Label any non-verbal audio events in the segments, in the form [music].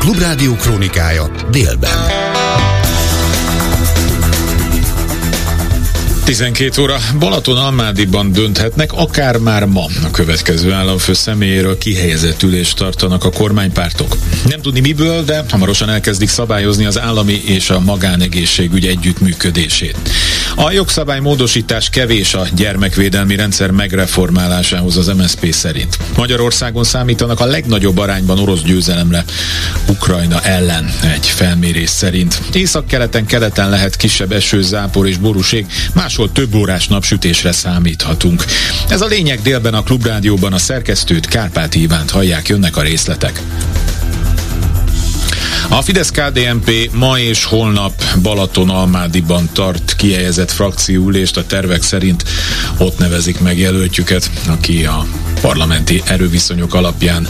Klubrádió krónikája délben. 12 óra Balaton Almádiban dönthetnek, akár már ma a következő államfő személyéről kihelyezett ülést tartanak a kormánypártok. Nem tudni miből, de hamarosan elkezdik szabályozni az állami és a magánegészségügy együttműködését. A jogszabály módosítás kevés a gyermekvédelmi rendszer megreformálásához az MSZP szerint. Magyarországon számítanak a legnagyobb arányban orosz győzelemre Ukrajna ellen egy felmérés szerint. Észak-keleten keleten lehet kisebb eső, zápor és borúség, máshol több órás napsütésre számíthatunk. Ez a lényeg délben a Klubrádióban a szerkesztőt Kárpáti Ivánt hallják, jönnek a részletek. A Fidesz-KDNP ma és holnap Balaton-Almádiban tart kihelyezett frakcióülést, a tervek szerint ott nevezik meg jelöltjüket, aki a parlamenti erőviszonyok alapján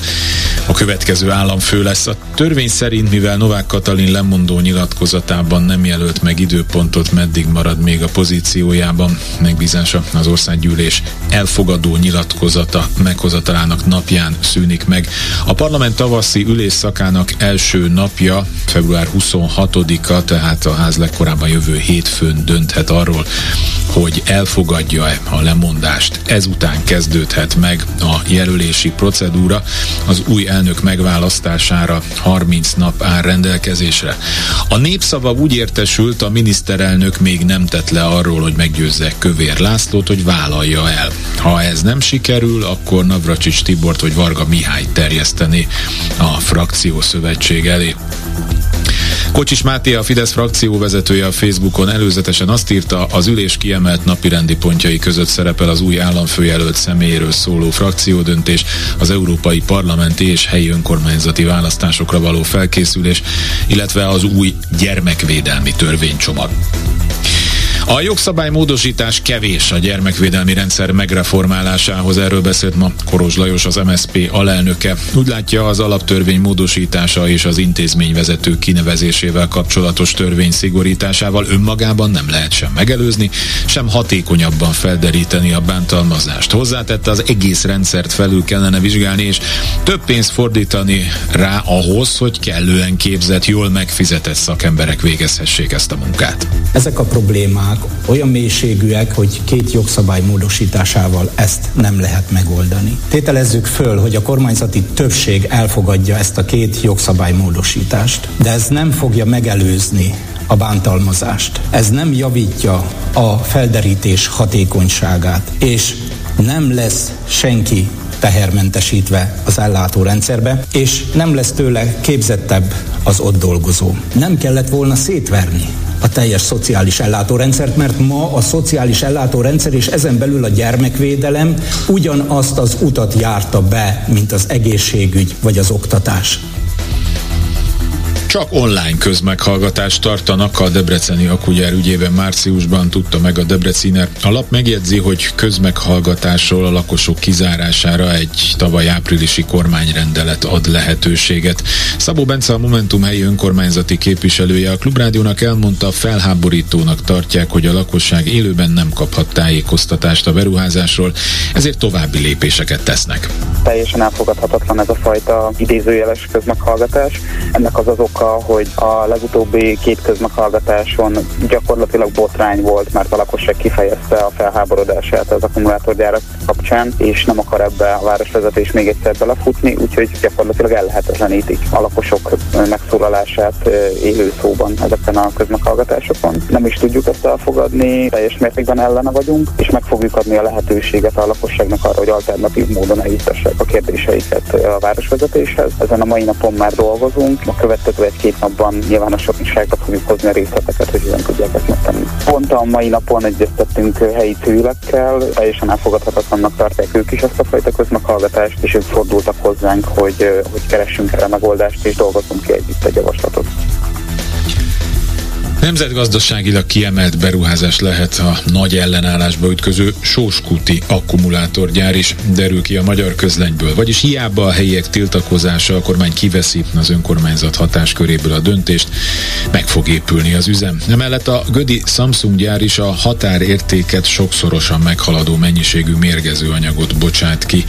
a következő államfő lesz. A törvény szerint, mivel Novák Katalin lemondó nyilatkozatában nem jelölt meg időpontot, meddig marad még a pozíciójában, megbízása az országgyűlés elfogadó nyilatkozata meghozatalának napján szűnik meg. A parlament tavaszi ülésszakának első napja, február 26-a, tehát a ház legkorábban jövő hétfőn dönthet arról, hogy elfogadja-e a lemondást. Ezután kezdődhet meg a jelölési procedúra. Az új elnök megválasztására 30 nap áll rendelkezésre. A népszava úgy értesült, a miniszterelnök még nem tett le arról, hogy meggyőzze Kövér Lászlót, hogy vállalja el. Ha ez nem sikerül, akkor Navracsics Tibort vagy Varga Mihály terjeszteni a frakció szövetség elé. Kocsis Máté, a Fidesz frakció vezetője a Facebookon előzetesen azt írta, az ülés kiemelt napirendi pontjai között szerepel az új államfőjelölt személyéről szóló frakciódöntés, az európai parlamenti és helyi önkormányzati választásokra való felkészülés, illetve az új gyermekvédelmi törvénycsomag. A jogszabálymódosítás kevés a gyermekvédelmi rendszer megreformálásához, erről beszélt ma Koros Lajos, az MSP alelnöke. Úgy látja, az alaptörvény módosítása és az intézményvezető kinevezésével kapcsolatos törvény szigorításával önmagában nem lehet sem megelőzni, sem hatékonyabban felderíteni a bántalmazást. Hozzátette, az egész rendszert felül kellene vizsgálni, és több pénzt fordítani rá ahhoz, hogy kellően képzett, jól megfizetett szakemberek végezhessék ezt a munkát. Ezek a problémák olyan mélységűek, hogy két jogszabály módosításával ezt nem lehet megoldani. Tételezzük föl, hogy a kormányzati többség elfogadja ezt a két jogszabály módosítást, de ez nem fogja megelőzni a bántalmazást. Ez nem javítja a felderítés hatékonyságát, és nem lesz senki tehermentesítve az ellátórendszerbe, és nem lesz tőle képzettebb az ott dolgozó. Nem kellett volna szétverni a teljes szociális ellátórendszert, mert ma a szociális ellátórendszer és ezen belül a gyermekvédelem ugyanazt az utat járta be, mint az egészségügy vagy az oktatás. Csak online közmeghallgatást tartanak a Debreceni akugyár ügyében márciusban, tudta meg a Debreciner. A lap megjegyzi, hogy közmeghallgatásról a lakosok kizárására egy tavaly áprilisi kormányrendelet ad lehetőséget. Szabó Bence a Momentum helyi önkormányzati képviselője a Klubrádiónak elmondta, felháborítónak tartják, hogy a lakosság élőben nem kaphat tájékoztatást a beruházásról, ezért további lépéseket tesznek. Teljesen elfogadhatatlan ez a fajta idézőjeles közmeghallgatás. Ennek az az ok oka, hogy a legutóbbi két közmeghallgatáson gyakorlatilag botrány volt, mert a lakosság kifejezte a felháborodását az akkumulátorgyárak kapcsán, és nem akar ebbe a városvezetés még egyszer belefutni, úgyhogy gyakorlatilag ellehetetlenítik a lakosok megszólalását élő szóban ezeken a közmeghallgatásokon. Nem is tudjuk ezt elfogadni, teljes mértékben ellene vagyunk, és meg fogjuk adni a lehetőséget a lakosságnak arra, hogy alternatív módon eljutassák a kérdéseiket a városvezetéshez. Ezen a mai napon már dolgozunk, a következő egy-két napban nyilvánosságra fogjuk hozni a részleteket, hogy hogyan tudják ezt megtenni. Pont a mai napon egyeztettünk helyi civilekkel, teljesen elfogadhatatlannak tartják ők is ezt a fajta közmeghallgatást, és ők fordultak hozzánk, hogy, hogy keressünk erre megoldást, és dolgozunk ki együtt egy javaslatot. Nemzetgazdaságilag kiemelt beruházás lehet a nagy ellenállásba ütköző Sóskuti akkumulátorgyár is, derül ki a magyar közlenyből. Vagyis hiába a helyiek tiltakozása, a kormány kiveszi az önkormányzat hatásköréből a döntést, meg fog épülni az üzem. Emellett a Gödi Samsung gyár is a határértéket sokszorosan meghaladó mennyiségű mérgező anyagot bocsát ki.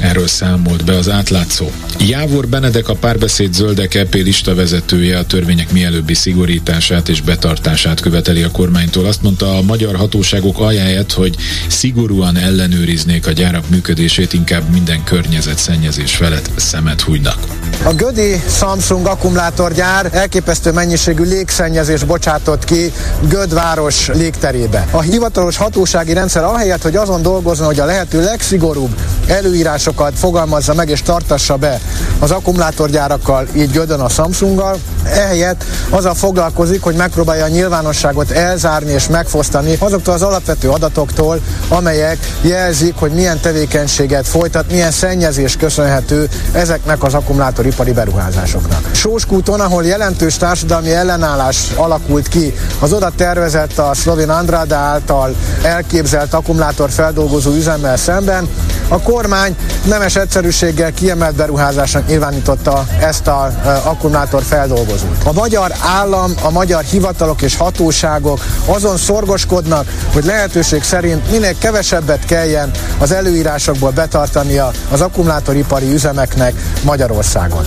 Erről számolt be az átlátszó. Jávor Benedek a párbeszéd zöldek EP lista vezetője a törvények mielőbbi szigorítását és betartását követeli a kormánytól. Azt mondta, a magyar hatóságok ajánlják, hogy szigorúan ellenőriznék a gyárak működését, inkább minden környezetszennyezés felett szemet hújnak. A Gödi Samsung akkumulátorgyár elképesztő mennyiségű légszennyezés bocsátott ki Göd város légterébe. A hivatalos hatósági rendszer ahelyett, hogy azon dolgozzon, hogy a lehető legszigorúbb előírásokat fogalmazza meg és tartassa be az akkumulátorgyárakkal, így Gödön a Samsunggal, ehelyett azzal foglalkozik, hogy megpróbálja a nyilvánosságot elzárni és megfosztani azoktól az alapvető adatoktól, amelyek jelzik, hogy milyen tevékenységet folytat, milyen szennyezés köszönhető ezeknek az akkumulátoripari beruházásoknak. Sóskúton, ahol jelentős társadalmi ellenállás alakult ki, az oda tervezett a Szlovén Andrada által elképzelt akkumulátor feldolgozó üzemmel szemben, a kormány nemes egyszerűséggel kiemelt beruházásnak nyilvánította ezt az akkumulátor feldolgozót. A magyar állam, a magyar hivatalok és hatóságok azon szorgoskodnak, hogy lehetőség szerint minél kevesebbet kelljen az előírásokból betartania az akkumulátoripari üzemeknek Magyarországon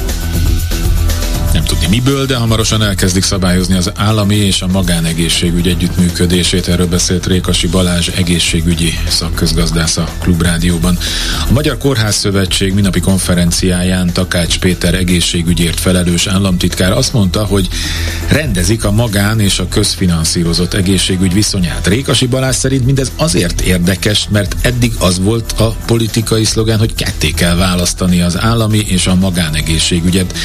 nem tudni miből, de hamarosan elkezdik szabályozni az állami és a magánegészségügy együttműködését. Erről beszélt Rékasi Balázs egészségügyi szakközgazdász a Klubrádióban. A Magyar Kórház Szövetség minapi konferenciáján Takács Péter egészségügyért felelős államtitkár azt mondta, hogy rendezik a magán és a közfinanszírozott egészségügy viszonyát. Rékasi Balázs szerint mindez azért érdekes, mert eddig az volt a politikai szlogán, hogy ketté kell választani az állami és a magánegészségügyet.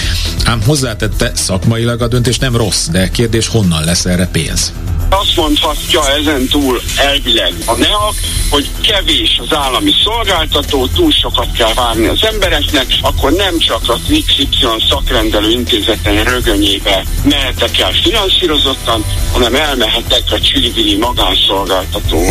Ám hozzá hozzátette, szakmailag a döntés nem rossz, de kérdés honnan lesz erre pénz? Azt mondhatja ezen túl elvileg a NEAK, hogy kevés az állami szolgáltató, túl sokat kell várni az embereknek, akkor nem csak az XY szakrendelő intézeten rögönyébe mehetek el finanszírozottan, hanem elmehetek a csirivili magánszolgáltató.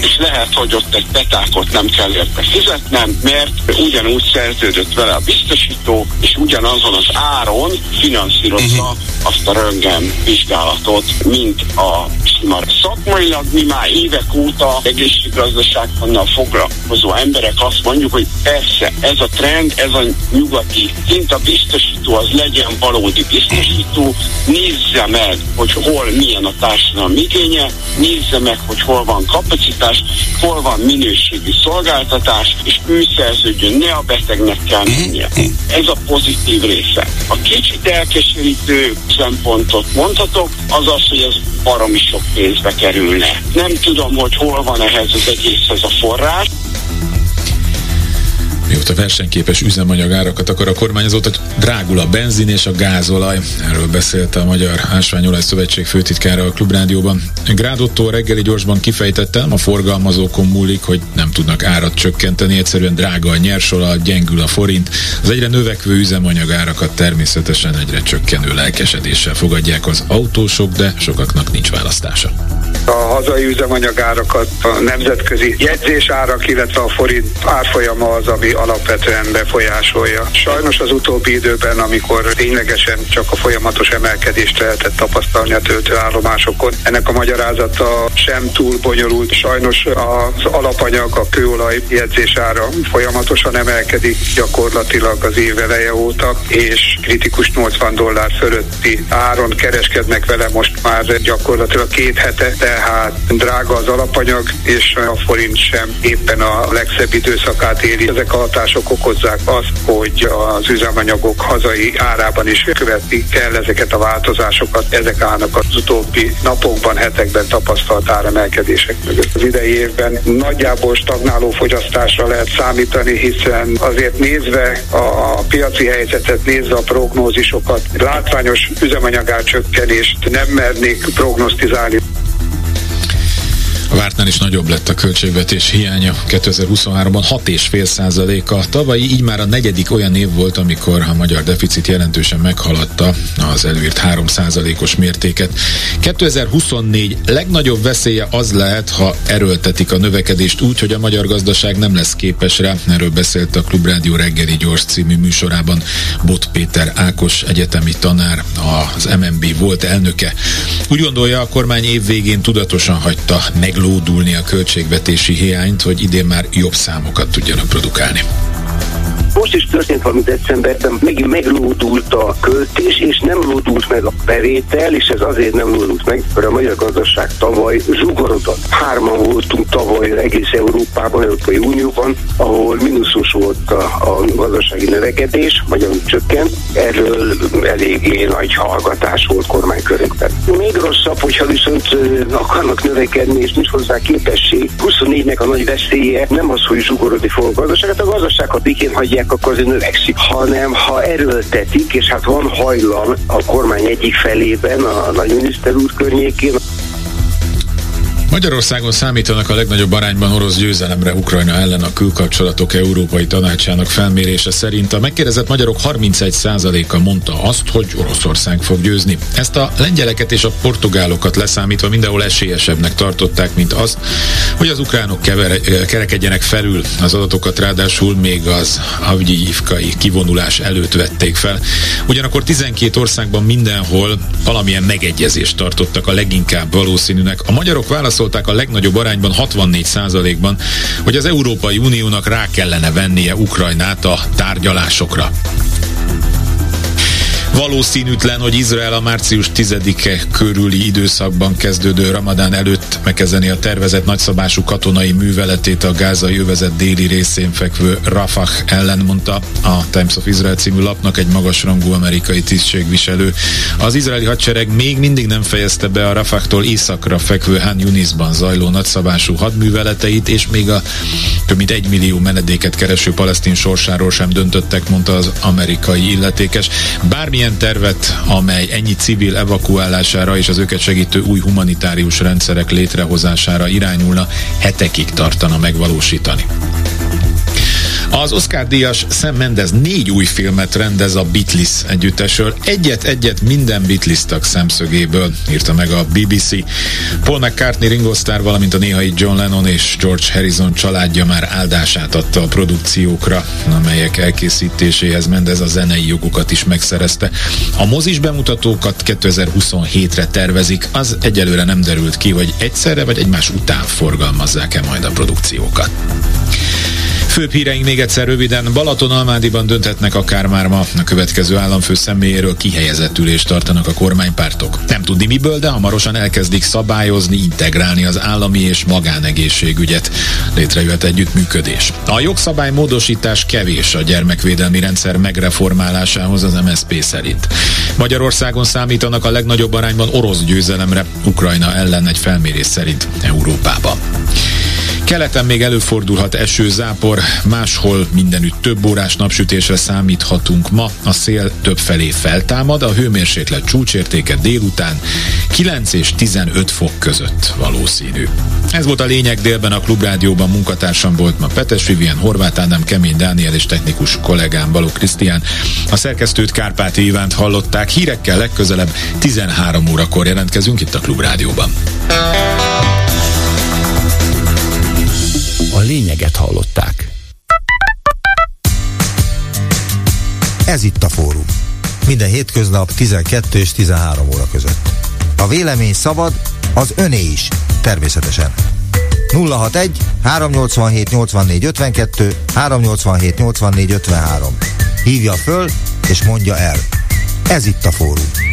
És lehet, hogy ott egy petákot nem kell érte fizetnem, mert ugyanúgy szerződött vele a biztosító, és ugyanazon az áron finanszírozza azt a röntgen vizsgálatot, mint a már szakmailag mi már évek óta egészséggazdaságtannal foglalkozó emberek azt mondjuk, hogy persze ez a trend, ez a nyugati szint a biztosító az legyen valódi biztosító, nézze meg, hogy hol milyen a társadalom igénye, nézze meg, hogy hol van kapacitás, hol van minőségű szolgáltatás, és ő szerződjön, ne a betegnek kell mennie. Ez a pozitív része. A kicsit elkeserítő szempontot mondhatok, az az, hogy ez baromi sok pénzbe kerülne. Nem tudom, hogy hol van ehhez az egészhez a forrás. Mióta versenyképes üzemanyagárakat akar a kormány, azóta drágul a benzin és a gázolaj. Erről beszélte a Magyar Ásványolaj Szövetség főtitkára a Klubrádióban. Grádotto reggeli gyorsban kifejtette, a forgalmazókon múlik, hogy nem tudnak árat csökkenteni, egyszerűen drága a nyersolaj, gyengül a forint. Az egyre növekvő üzemanyagárakat természetesen egyre csökkenő lelkesedéssel fogadják az autósok, de sokaknak nincs választása. A hazai üzemanyagárakat a nemzetközi jegyzésárak, illetve a forint árfolyama az, ami alapvetően befolyásolja. Sajnos az utóbbi időben, amikor ténylegesen csak a folyamatos emelkedést lehetett tapasztalni a töltőállomásokon, ennek a magyarázata sem túl bonyolult. Sajnos az alapanyag, a kőolaj jegyzésára folyamatosan emelkedik gyakorlatilag az év eleje óta, és kritikus 80 dollár fölötti áron kereskednek vele most már gyakorlatilag két hete, tehát drága az alapanyag, és a forint sem éppen a legszebb időszakát éli. Ezek a hatások okozzák azt, hogy az üzemanyagok hazai árában is követni kell ezeket a változásokat. Ezek állnak az utóbbi napokban, hetekben tapasztalt áremelkedések mögött. Az idei évben nagyjából stagnáló fogyasztásra lehet számítani, hiszen azért nézve a piaci helyzetet, nézve a prognózisokat, látványos üzemanyagár csökkenést nem mernék prognosztizálni. A vártnál is nagyobb lett a költségvetés hiánya 2023-ban 6,5 százaléka. Tavalyi így már a negyedik olyan év volt, amikor a magyar deficit jelentősen meghaladta az előírt 3 százalékos mértéket. 2024 legnagyobb veszélye az lehet, ha erőltetik a növekedést úgy, hogy a magyar gazdaság nem lesz képes rá. Erről beszélt a Klubrádió reggeli gyors című műsorában Bot Péter Ákos egyetemi tanár, az MNB volt elnöke. Úgy gondolja, a kormány év végén tudatosan hagyta meg meglódulni a költségvetési hiányt, hogy idén már jobb számokat tudjanak produkálni. Most is történt valami decemberben, megint meglódult a költés, és nem lódult meg a bevétel, és ez azért nem lódult meg, mert a magyar gazdaság tavaly zsugorodott. Hárman voltunk tavaly egész Európában, Európai Unióban, ahol mínuszos volt a, a gazdasági növekedés, magyarul csökkent. Erről eléggé nagy hallgatás volt kormánykörökben. Még rosszabb, hogyha viszont akarnak növekedni, és nincs hozzá képesség. 24-nek a nagy veszélye nem az, hogy zsugorodni fog a gazdaság, hát a gazdaság, ha békén hagyják, akkor azért növekszik, hanem ha erőltetik, és hát van hajlam a kormány egyik felében, a nagyminiszter úr környékén, Magyarországon számítanak a legnagyobb arányban orosz győzelemre Ukrajna ellen a külkapcsolatok Európai Tanácsának felmérése szerint. A megkérdezett magyarok 31%-a mondta azt, hogy Oroszország fog győzni. Ezt a lengyeleket és a portugálokat leszámítva mindenhol esélyesebbnek tartották, mint azt, hogy az ukránok kevere, kerekedjenek felül. Az adatokat ráadásul még az Avgyivkai kivonulás előtt vették fel. Ugyanakkor 12 országban mindenhol valamilyen megegyezést tartottak a leginkább valószínűnek. A magyarok válasz válaszolták a legnagyobb arányban 64%-ban, hogy az Európai Uniónak rá kellene vennie Ukrajnát a tárgyalásokra. Valószínűtlen, hogy Izrael a március 10-e körüli időszakban kezdődő Ramadán előtt megkezdeni a tervezett nagyszabású katonai műveletét a gázai övezet déli részén fekvő Rafah ellen, mondta a Times of Israel című lapnak egy magasrangú amerikai tisztségviselő. Az izraeli hadsereg még mindig nem fejezte be a Rafahtól északra fekvő Han Yunisban zajló nagyszabású hadműveleteit, és még a több mint egy millió menedéket kereső palesztin sorsáról sem döntöttek, mondta az amerikai illetékes. Bármi ilyen tervet, amely ennyi civil evakuálására és az őket segítő új humanitárius rendszerek létrehozására irányulna, hetekig tartana megvalósítani. Az Oscar díjas Sam Mendes négy új filmet rendez a Beatles együttesről. Egyet-egyet minden Beatles tag szemszögéből, írta meg a BBC. Paul McCartney, Ringo Starr, valamint a néhai John Lennon és George Harrison családja már áldását adta a produkciókra, amelyek elkészítéséhez Mendez a zenei jogokat is megszerezte. A mozis bemutatókat 2027-re tervezik, az egyelőre nem derült ki, hogy egyszerre vagy egymás után forgalmazzák-e majd a produkciókat. Főbb híreink még egyszer röviden. Balaton-Almádiban dönthetnek akár már ma a következő államfő személyéről kihelyezett ülést tartanak a kormánypártok. Nem tudni miből, de hamarosan elkezdik szabályozni, integrálni az állami és magánegészségügyet. Létrejöhet együttműködés. A jogszabály módosítás kevés a gyermekvédelmi rendszer megreformálásához az MSZP szerint. Magyarországon számítanak a legnagyobb arányban orosz győzelemre Ukrajna ellen egy felmérés szerint Európában. Keleten még előfordulhat eső, zápor, máshol mindenütt több órás napsütésre számíthatunk ma. A szél több felé feltámad, a hőmérséklet csúcsértéke délután 9 és 15 fok között valószínű. Ez volt a lényeg délben a Klubrádióban munkatársam volt ma Petes Vivien, Horváth Ádám, Kemény Dániel és technikus kollégám Baló Krisztián. A szerkesztőt Kárpáti Ivánt hallották, hírekkel legközelebb 13 órakor jelentkezünk itt a Klubrádióban lényeget hallották. Ez itt a fórum. Minden hétköznap 12 és 13 óra között. A vélemény szabad, az öné is, természetesen. 061 387 84 52 387 84 53. Hívja föl és mondja el. Ez itt a fórum.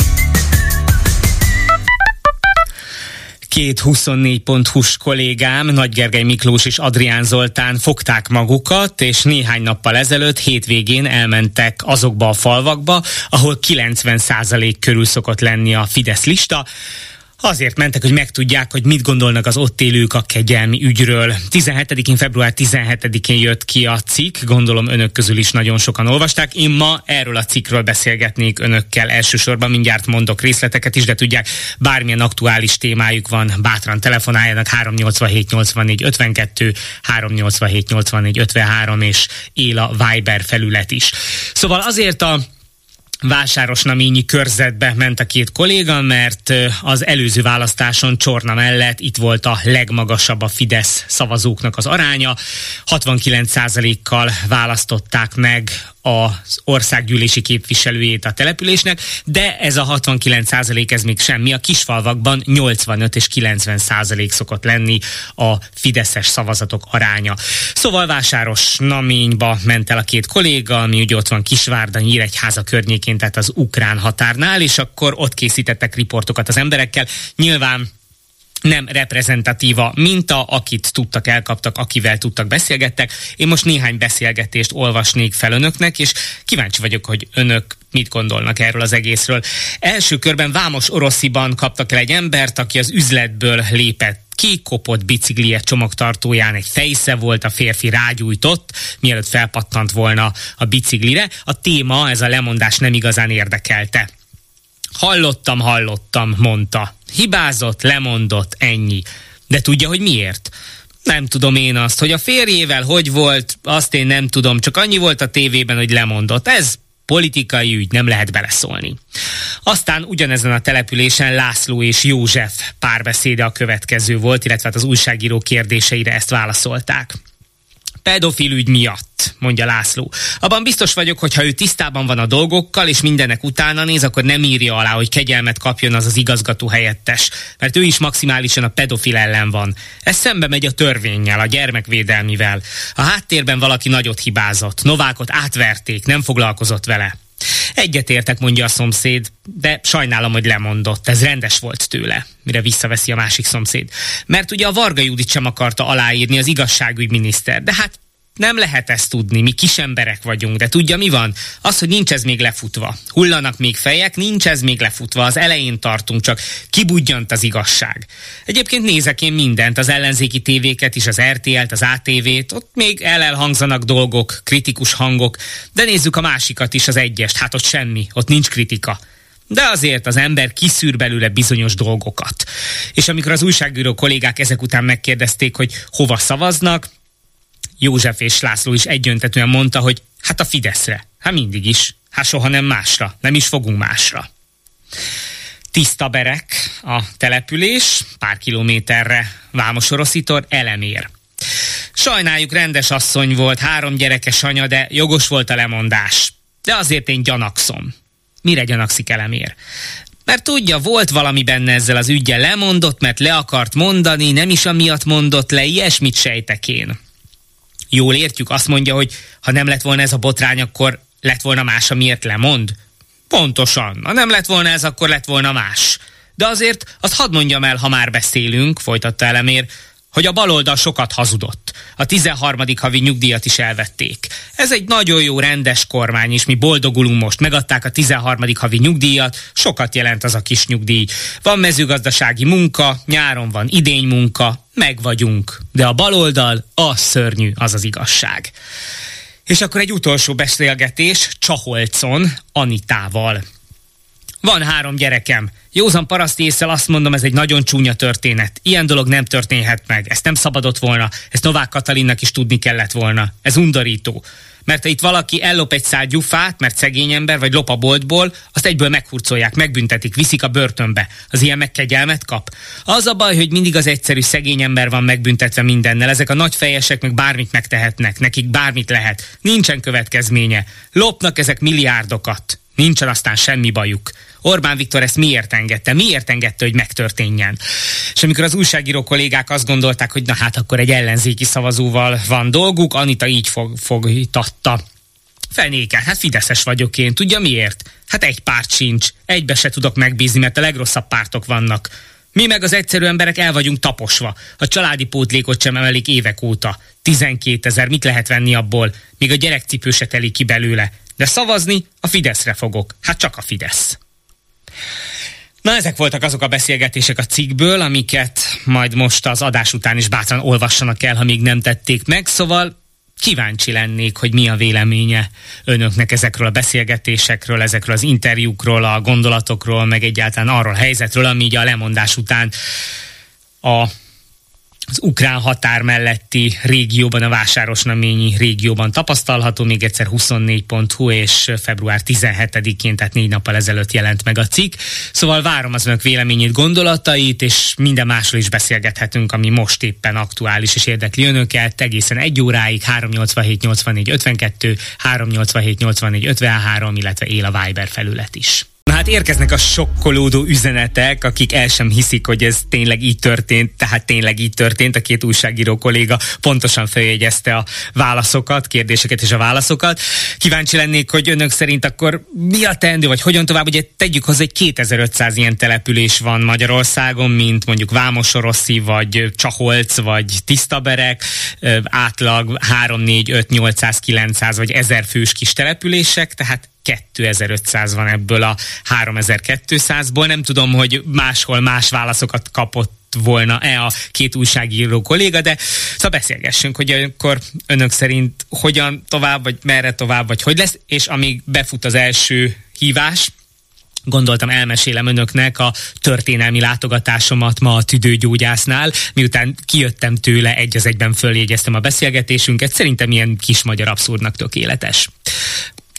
Két 24.hu-s kollégám, Nagy Gergely Miklós és Adrián Zoltán fogták magukat, és néhány nappal ezelőtt hétvégén elmentek azokba a falvakba, ahol 90% körül szokott lenni a Fidesz lista. Azért mentek, hogy megtudják, hogy mit gondolnak az ott élők a kegyelmi ügyről. 17-én, február 17-én jött ki a cikk, gondolom önök közül is nagyon sokan olvasták. Én ma erről a cikkről beszélgetnék önökkel elsősorban, mindjárt mondok részleteket is, de tudják, bármilyen aktuális témájuk van, bátran telefonáljanak 387 84 52, 387 84 53 és él a Viber felület is. Szóval azért a Vásárosnaményi körzetbe ment a két kolléga, mert az előző választáson Csorna mellett itt volt a legmagasabb a Fidesz szavazóknak az aránya. 69%-kal választották meg az országgyűlési képviselőjét a településnek, de ez a 69 százalék ez még semmi. A kisfalvakban 85 és 90 százalék szokott lenni a fideszes szavazatok aránya. Szóval Vásáros Naményba ment el a két kolléga, ami ugye ott van Kisvárda, Nyíregyháza környékén, tehát az ukrán határnál, és akkor ott készítettek riportokat az emberekkel. Nyilván nem reprezentatíva minta, akit tudtak, elkaptak, akivel tudtak, beszélgettek. Én most néhány beszélgetést olvasnék fel önöknek, és kíváncsi vagyok, hogy önök mit gondolnak erről az egészről. Első körben Vámos Orosziban kaptak el egy embert, aki az üzletből lépett ki, kopott biciklije csomagtartóján egy fejsze volt, a férfi rágyújtott, mielőtt felpattant volna a biciklire. A téma, ez a lemondás nem igazán érdekelte. Hallottam, hallottam, mondta. Hibázott, lemondott, ennyi. De tudja, hogy miért? Nem tudom én azt, hogy a férjével hogy volt, azt én nem tudom, csak annyi volt a tévében, hogy lemondott. Ez politikai ügy, nem lehet beleszólni. Aztán ugyanezen a településen László és József párbeszéde a következő volt, illetve hát az újságíró kérdéseire ezt válaszolták pedofil ügy miatt, mondja László. Abban biztos vagyok, hogy ha ő tisztában van a dolgokkal, és mindenek utána néz, akkor nem írja alá, hogy kegyelmet kapjon az az igazgató helyettes, mert ő is maximálisan a pedofil ellen van. Ez szembe megy a törvényel, a gyermekvédelmivel. A háttérben valaki nagyot hibázott, Novákot átverték, nem foglalkozott vele. Egyetértek, mondja a szomszéd, de sajnálom, hogy lemondott. Ez rendes volt tőle, mire visszaveszi a másik szomszéd. Mert ugye a Varga Judit sem akarta aláírni az igazságügyminiszter, de hát nem lehet ezt tudni, mi kis emberek vagyunk, de tudja mi van? Az, hogy nincs ez még lefutva. Hullanak még fejek, nincs ez még lefutva, az elején tartunk, csak kibudjant az igazság. Egyébként nézek én mindent, az ellenzéki tévéket is, az RTL-t, az ATV-t, ott még elelhangzanak dolgok, kritikus hangok, de nézzük a másikat is, az egyest, hát ott semmi, ott nincs kritika de azért az ember kiszűr belőle bizonyos dolgokat. És amikor az újságíró kollégák ezek után megkérdezték, hogy hova szavaznak, József és László is egyöntetően mondta, hogy hát a Fideszre. Hát mindig is. Hát soha nem másra. Nem is fogunk másra. Tiszta berek a település, pár kilométerre Vámosoroszítor, elemér. Sajnáljuk, rendes asszony volt, három gyerekes anya, de jogos volt a lemondás. De azért én gyanakszom. Mire gyanakszik elemér? Mert tudja, volt valami benne ezzel az ügyel, lemondott, mert le akart mondani, nem is amiatt mondott le, ilyesmit sejtek én jól értjük, azt mondja, hogy ha nem lett volna ez a botrány, akkor lett volna más, amiért lemond? Pontosan. Ha nem lett volna ez, akkor lett volna más. De azért azt hadd mondjam el, ha már beszélünk, folytatta elemér, hogy a baloldal sokat hazudott. A 13. havi nyugdíjat is elvették. Ez egy nagyon jó rendes kormány, és mi boldogulunk most. Megadták a 13. havi nyugdíjat, sokat jelent az a kis nyugdíj. Van mezőgazdasági munka, nyáron van idény munka, meg vagyunk. De a baloldal, az szörnyű, az az igazság. És akkor egy utolsó beszélgetés Csaholcon Anitával. Van három gyerekem. Józan paraszti észre azt mondom, ez egy nagyon csúnya történet. Ilyen dolog nem történhet meg. Ezt nem szabadott volna. Ezt Novák Katalinnak is tudni kellett volna. Ez undorító. Mert ha itt valaki ellop egy szál gyufát, mert szegény ember, vagy lop a boltból, azt egyből meghurcolják, megbüntetik, viszik a börtönbe. Az ilyen megkegyelmet kap. Az a baj, hogy mindig az egyszerű szegény ember van megbüntetve mindennel. Ezek a nagy fejesek meg bármit megtehetnek, nekik bármit lehet. Nincsen következménye. Lopnak ezek milliárdokat. Nincsen aztán semmi bajuk. Orbán Viktor ezt miért engedte? Miért engedte, hogy megtörténjen? És amikor az újságíró kollégák azt gondolták, hogy na hát akkor egy ellenzéki szavazóval van dolguk, Anita így fog, fogtatta. Fenéke, hát Fideszes vagyok én. Tudja miért? Hát egy párt sincs. Egybe se tudok megbízni, mert a legrosszabb pártok vannak. Mi meg az egyszerű emberek el vagyunk taposva. A családi pótlékot sem emelik évek óta. 12 ezer, mit lehet venni abból? Még a gyerekcipő se telik ki belőle. De szavazni a Fideszre fogok. Hát csak a Fidesz. Na ezek voltak azok a beszélgetések a cikkből, amiket majd most az adás után is bátran olvassanak el, ha még nem tették meg, szóval kíváncsi lennék, hogy mi a véleménye önöknek ezekről a beszélgetésekről, ezekről az interjúkról, a gondolatokról, meg egyáltalán arról a helyzetről, ami így a lemondás után a az ukrán határ melletti régióban, a vásárosnaményi régióban tapasztalható, még egyszer 24.hu és február 17-én, tehát négy nappal ezelőtt jelent meg a cikk. Szóval várom az önök véleményét, gondolatait, és minden másról is beszélgethetünk, ami most éppen aktuális és érdekli önöket. Egészen egy óráig 387 84 52, 387 84 53, illetve él a Viber felület is. Na hát érkeznek a sokkolódó üzenetek, akik el sem hiszik, hogy ez tényleg így történt, tehát tényleg így történt. A két újságíró kolléga pontosan feljegyezte a válaszokat, kérdéseket és a válaszokat. Kíváncsi lennék, hogy önök szerint akkor mi a teendő, vagy hogyan tovább? Ugye tegyük hozzá, hogy 2500 ilyen település van Magyarországon, mint mondjuk Vámosoroszi, vagy Csaholc, vagy Tisztaberek, átlag 3, 4, 5, 800, 900 vagy 1000 fős kis települések, tehát 2500 van ebből a 3200-ból. Nem tudom, hogy máshol más válaszokat kapott volna-e a két újságíró kolléga, de szóval beszélgessünk, hogy akkor önök szerint hogyan tovább, vagy merre tovább, vagy hogy lesz, és amíg befut az első hívás, gondoltam elmesélem önöknek a történelmi látogatásomat ma a tüdőgyógyásznál, miután kijöttem tőle, egy az egyben följegyeztem a beszélgetésünket, szerintem ilyen kis magyar abszurdnak tökéletes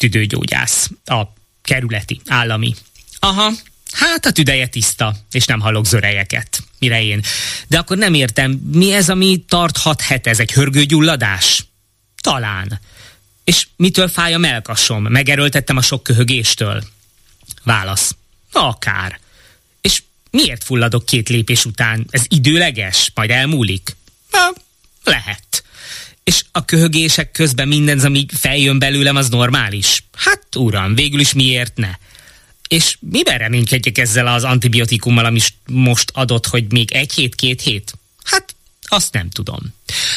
tüdőgyógyász, a kerületi, állami. Aha, hát a tüdeje tiszta, és nem hallok zörejeket. Mire én? De akkor nem értem, mi ez, ami tarthat het? Ez egy hörgőgyulladás? Talán. És mitől fáj a melkasom? Megerőltettem a sok köhögéstől? Válasz. Akár. És miért fulladok két lépés után? Ez időleges? Majd elmúlik? Ha, lehet és a köhögések közben minden, ami feljön belőlem, az normális. Hát uram, végül is miért ne? És miben reménykedjek ezzel az antibiotikummal, ami most adott, hogy még egy hét, két hét? Hát azt nem tudom.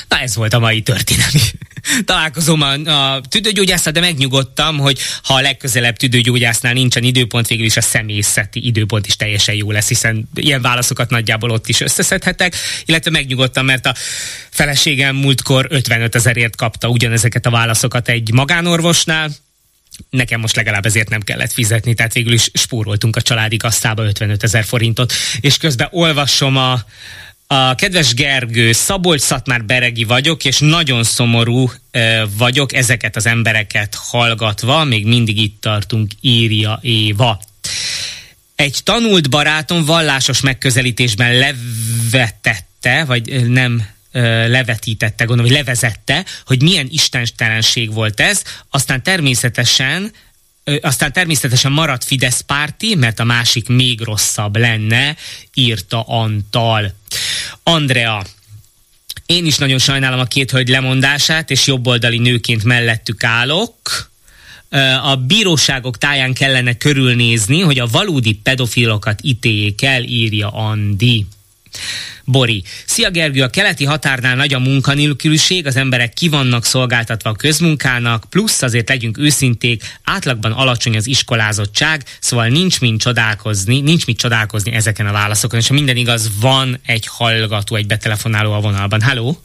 Na ez volt a mai történelmi [laughs] találkozom a, a tüdőgyógyászat, de megnyugodtam, hogy ha a legközelebb tüdőgyógyásznál nincsen időpont, végül is a személyzeti időpont is teljesen jó lesz, hiszen ilyen válaszokat nagyjából ott is összeszedhetek, illetve megnyugodtam, mert a feleségem múltkor 55 ezerért kapta ugyanezeket a válaszokat egy magánorvosnál, nekem most legalább ezért nem kellett fizetni, tehát végül is spóroltunk a családi kasszába 55 ezer forintot, és közben olvasom a, a kedves Gergő, Szabolcs-Szatmár Beregi vagyok, és nagyon szomorú vagyok ezeket az embereket hallgatva, még mindig itt tartunk, írja Éva. Egy tanult barátom vallásos megközelítésben levetette, vagy nem levetítette, gondolom, hogy levezette, hogy milyen istentelenség volt ez, aztán természetesen aztán természetesen maradt Fidesz párti, mert a másik még rosszabb lenne, írta Antal. Andrea, én is nagyon sajnálom a két hölgy lemondását, és jobboldali nőként mellettük állok. A bíróságok táján kellene körülnézni, hogy a valódi pedofilokat ítéljék el, írja Andi. Bori. Szia Gergő, a keleti határnál nagy a munkanélküliség, az emberek ki vannak szolgáltatva a közmunkának, plusz azért legyünk őszinték, átlagban alacsony az iskolázottság, szóval nincs mit csodálkozni, nincs mit csodálkozni ezeken a válaszokon, és ha minden igaz, van egy hallgató, egy betelefonáló a vonalban. Halló?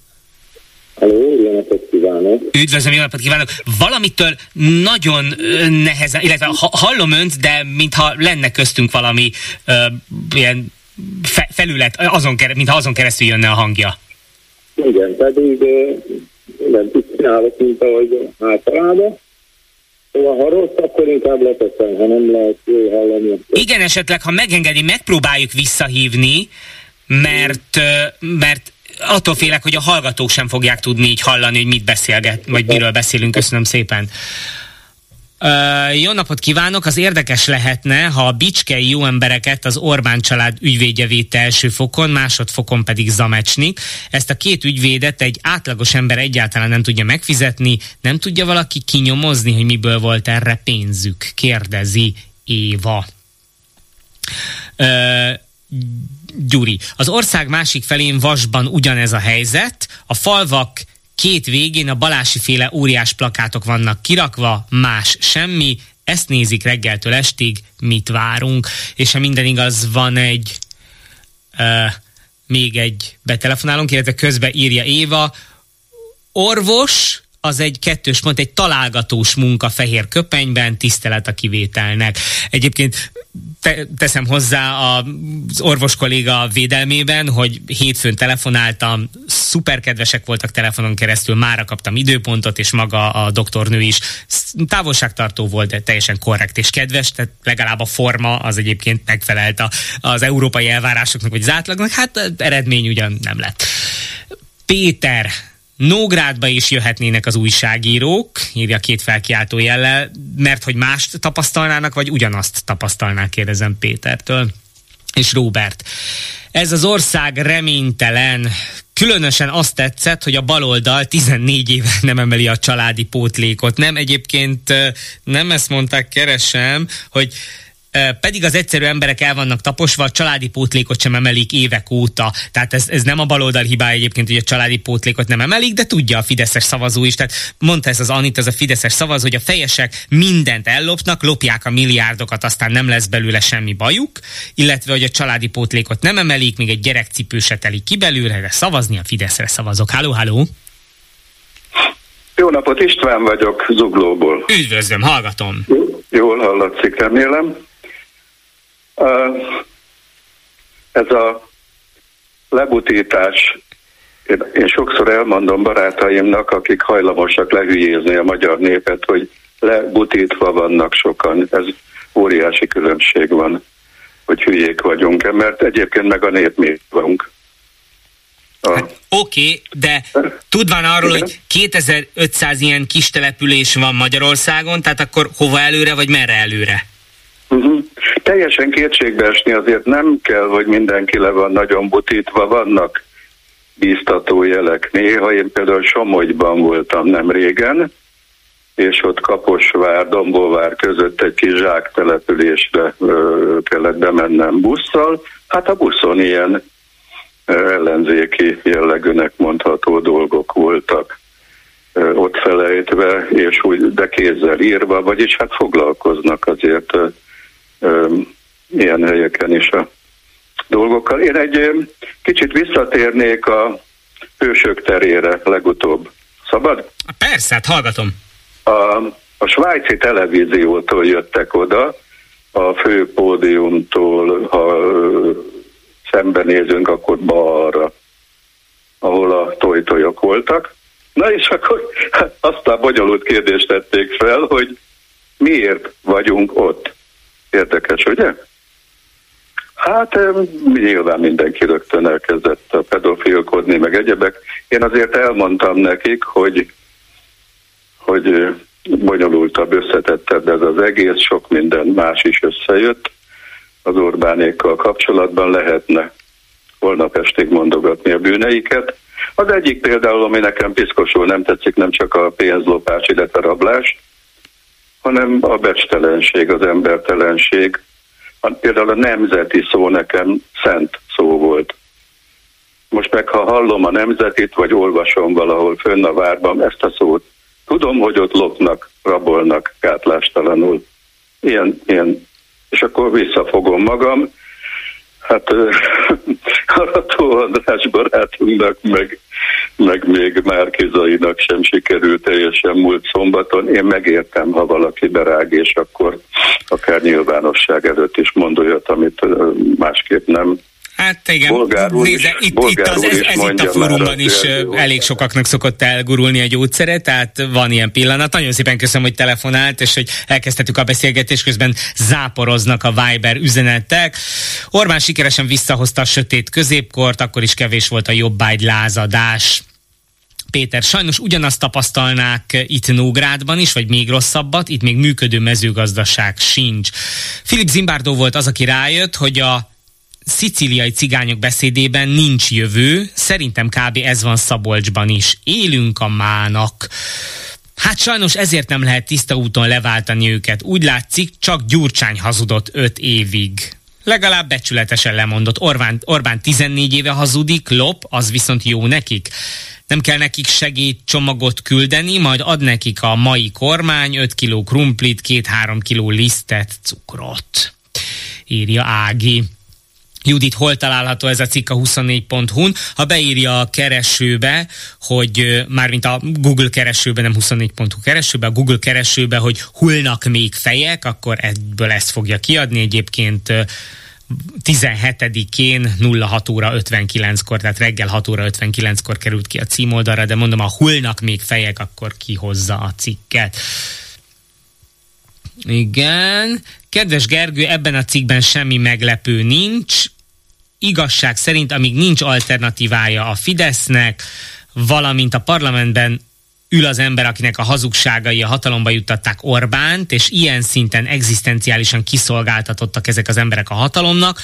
Halló, jó napot kívánok! Üdvözlöm, jó napot kívánok! Valamitől nagyon nehezen, illetve hallom önt, de mintha lenne köztünk valami uh, ilyen fe, felület, azon, mintha azon keresztül jönne a hangja. Igen, pedig nem csinálok, mint ahogy általában. Szóval ha rossz, akkor inkább leteszem, ha nem lehet jó hallani. Akkor... Igen, esetleg, ha megengedi, megpróbáljuk visszahívni, mert, mert attól félek, hogy a hallgatók sem fogják tudni így hallani, hogy mit beszélget, vagy miről beszélünk. Köszönöm szépen. Uh, jó napot kívánok! Az érdekes lehetne, ha a bicskei jó embereket az Orbán család ügyvédje védte első fokon, másodfokon pedig Zamecsnik. Ezt a két ügyvédet egy átlagos ember egyáltalán nem tudja megfizetni, nem tudja valaki kinyomozni, hogy miből volt erre pénzük, kérdezi Éva. Uh, Gyuri. Az ország másik felén vasban ugyanez a helyzet. A falvak két végén a Balási féle óriás plakátok vannak kirakva, más semmi, ezt nézik reggeltől estig, mit várunk, és ha minden igaz, van egy uh, még egy betelefonálunk, illetve közben írja Éva, orvos, az egy kettős pont, egy találgatós munka fehér köpenyben, tisztelet a kivételnek. Egyébként te, teszem hozzá az orvos kolléga védelmében, hogy hétfőn telefonáltam, szuperkedvesek voltak telefonon keresztül, mára kaptam időpontot, és maga a doktornő is távolságtartó volt, de teljesen korrekt és kedves, tehát legalább a forma az egyébként megfelelt az európai elvárásoknak, vagy az átlagnak, hát eredmény ugyan nem lett. Péter, Nógrádba is jöhetnének az újságírók, írja két felkiáltó jellel, mert hogy mást tapasztalnának, vagy ugyanazt tapasztalnák, kérdezem Pétertől. És Robert. Ez az ország reménytelen. Különösen azt tetszett, hogy a baloldal 14 éve [laughs] nem emeli a családi pótlékot. Nem egyébként nem ezt mondták, keresem, hogy pedig az egyszerű emberek el vannak taposva, a családi pótlékot sem emelik évek óta. Tehát ez, ez nem a baloldal hibája egyébként, hogy a családi pótlékot nem emelik, de tudja a fideszes szavazó is. Tehát mondta ez az Anit, ez a fideszes szavazó, hogy a fejesek mindent ellopnak, lopják a milliárdokat, aztán nem lesz belőle semmi bajuk, illetve hogy a családi pótlékot nem emelik, még egy gyerekcipő se telik ki belőle, de szavazni a Fideszre szavazok. Háló, háló! Jó napot, István vagyok, Zuglóból. Üdvözlöm, hallgatom. Jól hallatszik, remélem. Ez a lebutítás, én sokszor elmondom barátaimnak, akik hajlamosak lehülyézni a magyar népet, hogy lebutítva vannak sokan. Ez óriási különbség van, hogy hülyék vagyunk mert egyébként meg a nép mi vagyunk. Hát, Oké, okay, de tudván arról, Igen? hogy 2500 ilyen kis település van Magyarországon, tehát akkor hova előre, vagy merre előre? Teljesen kétségbe esni azért nem kell, hogy mindenki le van nagyon butítva, vannak bíztató jelek. Néha én például Somogyban voltam nem régen, és ott Kaposvár, Dombóvár között egy kis zsák településre ö, kellett bemennem busszal. Hát a buszon ilyen ellenzéki jellegűnek mondható dolgok voltak ott felejtve, és úgy de kézzel írva, vagyis hát foglalkoznak azért ilyen helyeken is a dolgokkal. Én egy kicsit visszatérnék a hősök terére legutóbb. Szabad? Persze, hát hallgatom. A, a svájci televíziótól jöttek oda, a fő pódiumtól, ha szembenézünk, akkor balra, ahol a tojtojok voltak. Na és akkor [laughs] azt a bonyolult kérdést tették fel, hogy miért vagyunk ott. Érdekes, ugye? Hát nyilván mindenki rögtön elkezdett a pedofilkodni, meg egyebek. Én azért elmondtam nekik, hogy, hogy bonyolultabb, összetettebb ez az egész, sok minden más is összejött. Az Orbánékkal kapcsolatban lehetne holnap estig mondogatni a bűneiket. Az egyik például, ami nekem piszkosul nem tetszik, nem csak a pénzlopás, illetve rablás, hanem a becstelenség, az embertelenség. Például a nemzeti szó nekem szent szó volt. Most meg, ha hallom a nemzetit, vagy olvasom valahol fönn a várban ezt a szót, tudom, hogy ott lopnak, rabolnak gátlástalanul. Ilyen, ilyen. És akkor visszafogom magam, Hát Arató [laughs] András barátunknak, meg, meg még Márkizainak sem sikerült teljesen múlt szombaton. Én megértem, ha valaki berág, és akkor akár nyilvánosság előtt is mond olyat, amit másképp nem Hát igen, Bolgárul Nézze, is, itt, itt, az, ez, ez itt a fórumban is elég sokaknak szokott elgurulni a gyógyszere, tehát van ilyen pillanat. Nagyon szépen köszönöm, hogy telefonált, és hogy elkezdtük a beszélgetést, közben záporoznak a Viber üzenetek. Orbán sikeresen visszahozta a sötét középkort, akkor is kevés volt a jobbágy lázadás. Péter, sajnos ugyanazt tapasztalnák itt Nógrádban is, vagy még rosszabbat, itt még működő mezőgazdaság sincs. Filip Zimbardo volt az, aki rájött, hogy a szicíliai cigányok beszédében nincs jövő, szerintem kb. ez van Szabolcsban is. Élünk a mának. Hát sajnos ezért nem lehet tiszta úton leváltani őket. Úgy látszik, csak Gyurcsány hazudott öt évig. Legalább becsületesen lemondott. Orbán, Orbán 14 éve hazudik, lop, az viszont jó nekik. Nem kell nekik segédcsomagot küldeni, majd ad nekik a mai kormány 5 kiló krumplit, 2-3 kiló lisztet, cukrot. Írja Ági. Judit, hol található ez a cikk a 24.hu-n. Ha beírja a keresőbe, hogy mármint a Google keresőbe, nem 24.hu keresőbe, a Google keresőbe, hogy hullnak még fejek, akkor ebből ezt fogja kiadni. Egyébként 17-én 06 óra 59-kor, tehát reggel 6 óra 59-kor került ki a címoldalra, de mondom, a hullnak még fejek, akkor kihozza a cikket. Igen. Kedves Gergő, ebben a cikkben semmi meglepő nincs. Igazság szerint, amíg nincs alternatívája a Fidesznek, valamint a parlamentben ül az ember, akinek a hazugságai a hatalomba juttatták Orbánt, és ilyen szinten egzisztenciálisan kiszolgáltatottak ezek az emberek a hatalomnak,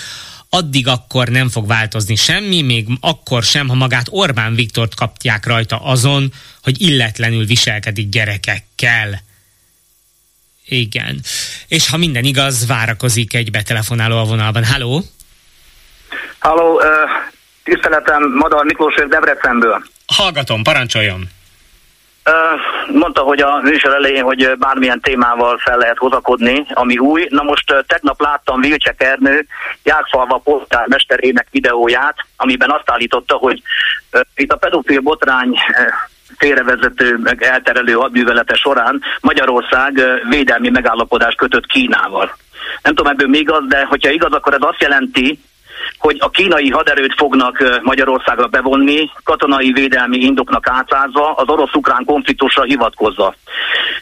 addig akkor nem fog változni semmi, még akkor sem, ha magát Orbán Viktort kapják rajta azon, hogy illetlenül viselkedik gyerekekkel. Igen. És ha minden igaz, várakozik egy betelefonáló a vonalban. Halló, uh, tiszteletem, Madar Miklós Debrecenből. Hallgatom, parancsoljon. Mondta, hogy a műsor elején, hogy bármilyen témával fel lehet hozakodni, ami új. Na most tegnap láttam Vilcsek Ernő Jákfalva polgármesterének videóját, amiben azt állította, hogy itt a pedofil botrány félrevezető, meg elterelő hadművelete során Magyarország védelmi megállapodást kötött Kínával. Nem tudom ebből még az, de hogyha igaz, akkor ez azt jelenti, hogy a kínai haderőt fognak Magyarországra bevonni, katonai védelmi indoknak átázva, az orosz-ukrán konfliktusra hivatkozva.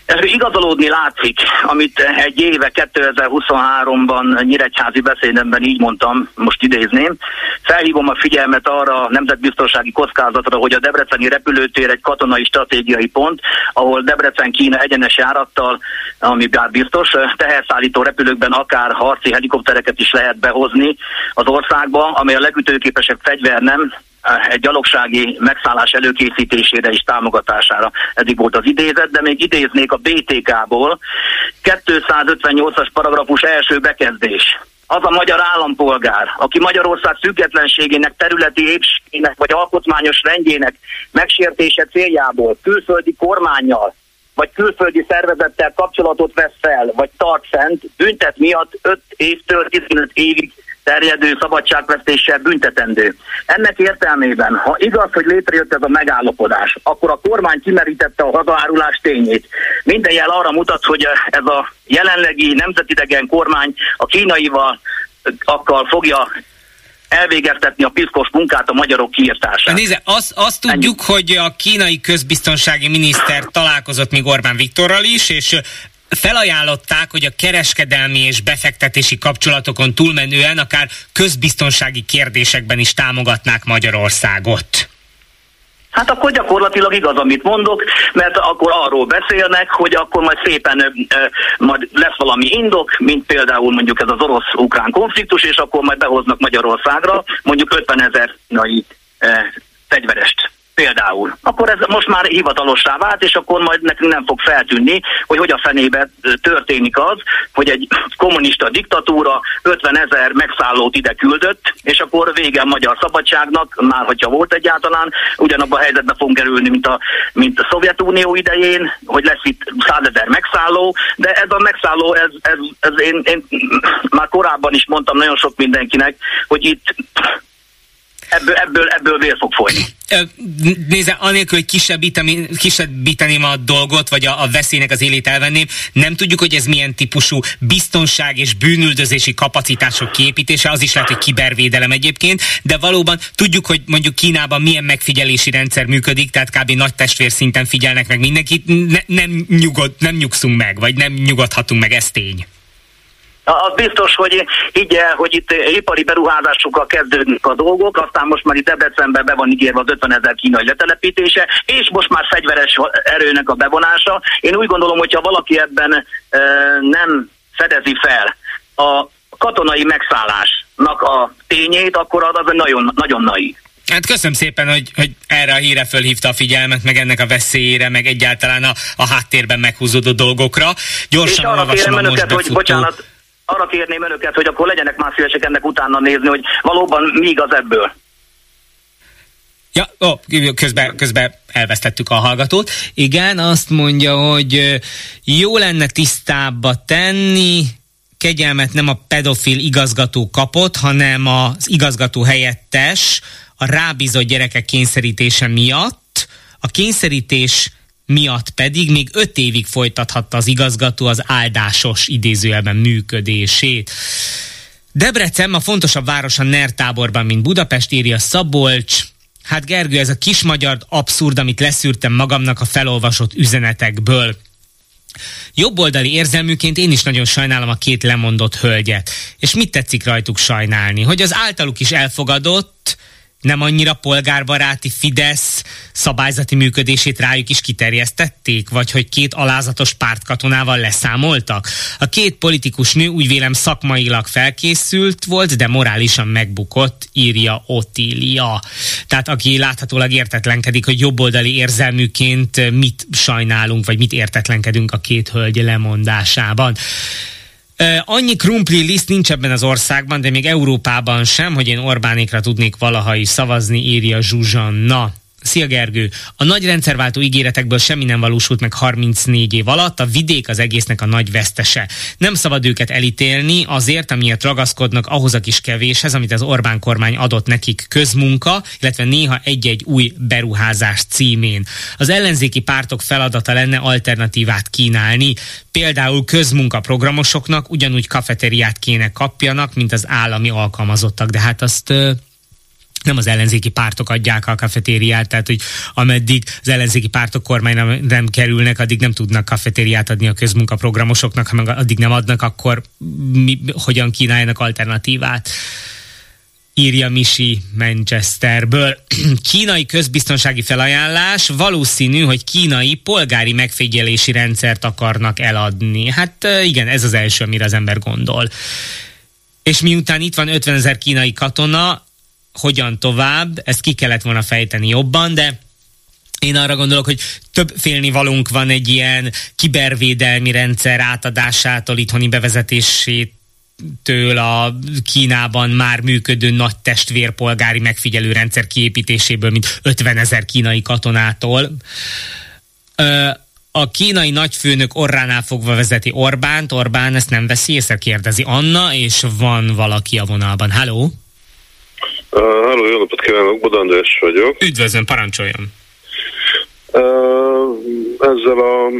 Ez igazolódni látszik, amit egy éve 2023-ban Nyíregyházi beszédemben így mondtam, most idézném. Felhívom a figyelmet arra a nemzetbiztonsági kockázatra, hogy a Debreceni repülőtér egy katonai stratégiai pont, ahol Debrecen-Kína egyenes járattal, ami bár biztos, teherszállító repülőkben akár harci helikoptereket is lehet behozni az országba, amely a legütőképesebb fegyver nem egy gyalogsági megszállás előkészítésére és támogatására. Eddig volt az idézet, de még idéznék a BTK-ból 258-as paragrafus első bekezdés az a magyar állampolgár, aki Magyarország függetlenségének, területi épségének vagy alkotmányos rendjének megsértése céljából külföldi kormányjal vagy külföldi szervezettel kapcsolatot vesz fel, vagy tart fent, büntet miatt 5 évtől 15 évig terjedő szabadságvesztéssel büntetendő. Ennek értelmében, ha igaz, hogy létrejött ez a megállapodás, akkor a kormány kimerítette a hazaárulás tényét. Minden jel arra mutat, hogy ez a jelenlegi nemzetidegen kormány a kínaival akkor fogja elvégeztetni a piszkos munkát, a magyarok kiirtását. Nézze, azt, azt tudjuk, Ennyi. hogy a kínai közbiztonsági miniszter találkozott még Orbán Viktorral is, és felajánlották, hogy a kereskedelmi és befektetési kapcsolatokon túlmenően akár közbiztonsági kérdésekben is támogatnák Magyarországot. Hát akkor gyakorlatilag igaz, amit mondok, mert akkor arról beszélnek, hogy akkor majd szépen ö, majd lesz valami indok, mint például mondjuk ez az orosz-ukrán konfliktus, és akkor majd behoznak Magyarországra mondjuk 50 ezer fegyverest Például. Akkor ez most már hivatalossá vált, és akkor majd nekünk nem fog feltűnni, hogy hogy a fenébe történik az, hogy egy kommunista diktatúra 50 ezer megszállót ide küldött, és akkor vége a magyar szabadságnak, már hogyha volt egyáltalán, ugyanabban a helyzetbe fogunk kerülni, mint a, mint a Szovjetunió idején, hogy lesz itt 100 ezer megszálló, de ez a megszálló, ez, ez, ez én, én már korábban is mondtam nagyon sok mindenkinek, hogy itt ebből, ebből, ebből vér fog folyni. Nézze, anélkül, hogy kisebbíteni, kisebbíteném a dolgot, vagy a, a veszélynek az élét elvenném, nem tudjuk, hogy ez milyen típusú biztonság és bűnüldözési kapacitások kiépítése, az is lehet, hogy kibervédelem egyébként, de valóban tudjuk, hogy mondjuk Kínában milyen megfigyelési rendszer működik, tehát kb. nagy testvér szinten figyelnek meg mindenkit, ne, nem, nyugod, nem nyugszunk meg, vagy nem nyugodhatunk meg, ez tény. Az biztos, hogy így, hogy itt ipari beruházásokkal kezdődnek a dolgok, aztán most már itt Debrecenben be van ígérve az 50 ezer kínai letelepítése, és most már fegyveres erőnek a bevonása. Én úgy gondolom, hogyha valaki ebben e, nem fedezi fel a katonai megszállásnak a tényét, akkor az, az nagyon, nagyon naív. Hát köszönöm szépen, hogy, hogy erre a híre fölhívta a figyelmet, meg ennek a veszélyére, meg egyáltalán a, a háttérben meghúzódó dolgokra. Gyorsan és arra kérem önöket, hogy bocsánat, arra kérném önöket, hogy akkor legyenek már szívesek ennek utána nézni, hogy valóban mi igaz ebből. Ja, ó, közben, közben elvesztettük a hallgatót. Igen, azt mondja, hogy jó lenne tisztába tenni, kegyelmet nem a pedofil igazgató kapott, hanem az igazgató helyettes a rábízott gyerekek kényszerítése miatt. A kényszerítés miatt pedig még öt évig folytathatta az igazgató az áldásos idézőjelben működését. Debrecen a fontosabb város a NER táborban, mint Budapest, írja Szabolcs. Hát Gergő, ez a kis magyar abszurd, amit leszűrtem magamnak a felolvasott üzenetekből. Jobboldali érzelműként én is nagyon sajnálom a két lemondott hölgyet. És mit tetszik rajtuk sajnálni? Hogy az általuk is elfogadott, nem annyira polgárbaráti Fidesz szabályzati működését rájuk is kiterjesztették, vagy hogy két alázatos pártkatonával leszámoltak? A két politikus nő úgy vélem szakmailag felkészült volt, de morálisan megbukott, írja Otília. Tehát aki láthatólag értetlenkedik, hogy jobboldali érzelműként mit sajnálunk, vagy mit értetlenkedünk a két hölgy lemondásában. Annyi krumpli liszt nincs ebben az országban, de még Európában sem, hogy én Orbánékra tudnék valaha is szavazni, írja Zsuzsanna. Szia Gergő! A nagy rendszerváltó ígéretekből semmi nem valósult meg 34 év alatt, a vidék az egésznek a nagy vesztese. Nem szabad őket elítélni azért, amiért ragaszkodnak ahhoz a kis kevéshez, amit az Orbán kormány adott nekik közmunka, illetve néha egy-egy új beruházás címén. Az ellenzéki pártok feladata lenne alternatívát kínálni, például közmunkaprogramosoknak ugyanúgy kafeteriát kéne kapjanak, mint az állami alkalmazottak, de hát azt nem az ellenzéki pártok adják a kafetériát, tehát hogy ameddig az ellenzéki pártok kormány nem, nem kerülnek, addig nem tudnak kafetériát adni a közmunkaprogramosoknak, ha meg addig nem adnak, akkor mi, hogyan kínáljanak alternatívát írja Misi Manchesterből. [clears throat] Kínai közbiztonsági felajánlás valószínű, hogy kínai polgári megfigyelési rendszert akarnak eladni. Hát igen, ez az első, amire az ember gondol. És miután itt van 50 ezer kínai katona, hogyan tovább, ezt ki kellett volna fejteni jobban, de én arra gondolok, hogy több félnivalónk van egy ilyen kibervédelmi rendszer átadásától, itthoni bevezetését től a Kínában már működő nagy testvérpolgári megfigyelő rendszer kiépítéséből, mint 50 ezer kínai katonától. A kínai nagyfőnök orránál fogva vezeti Orbánt, Orbán ezt nem veszi észre, kérdezi Anna, és van valaki a vonalban. Halló? Halló, jó napot kívánok, Boda András vagyok. Üdvözlöm, parancsoljon. Ezzel a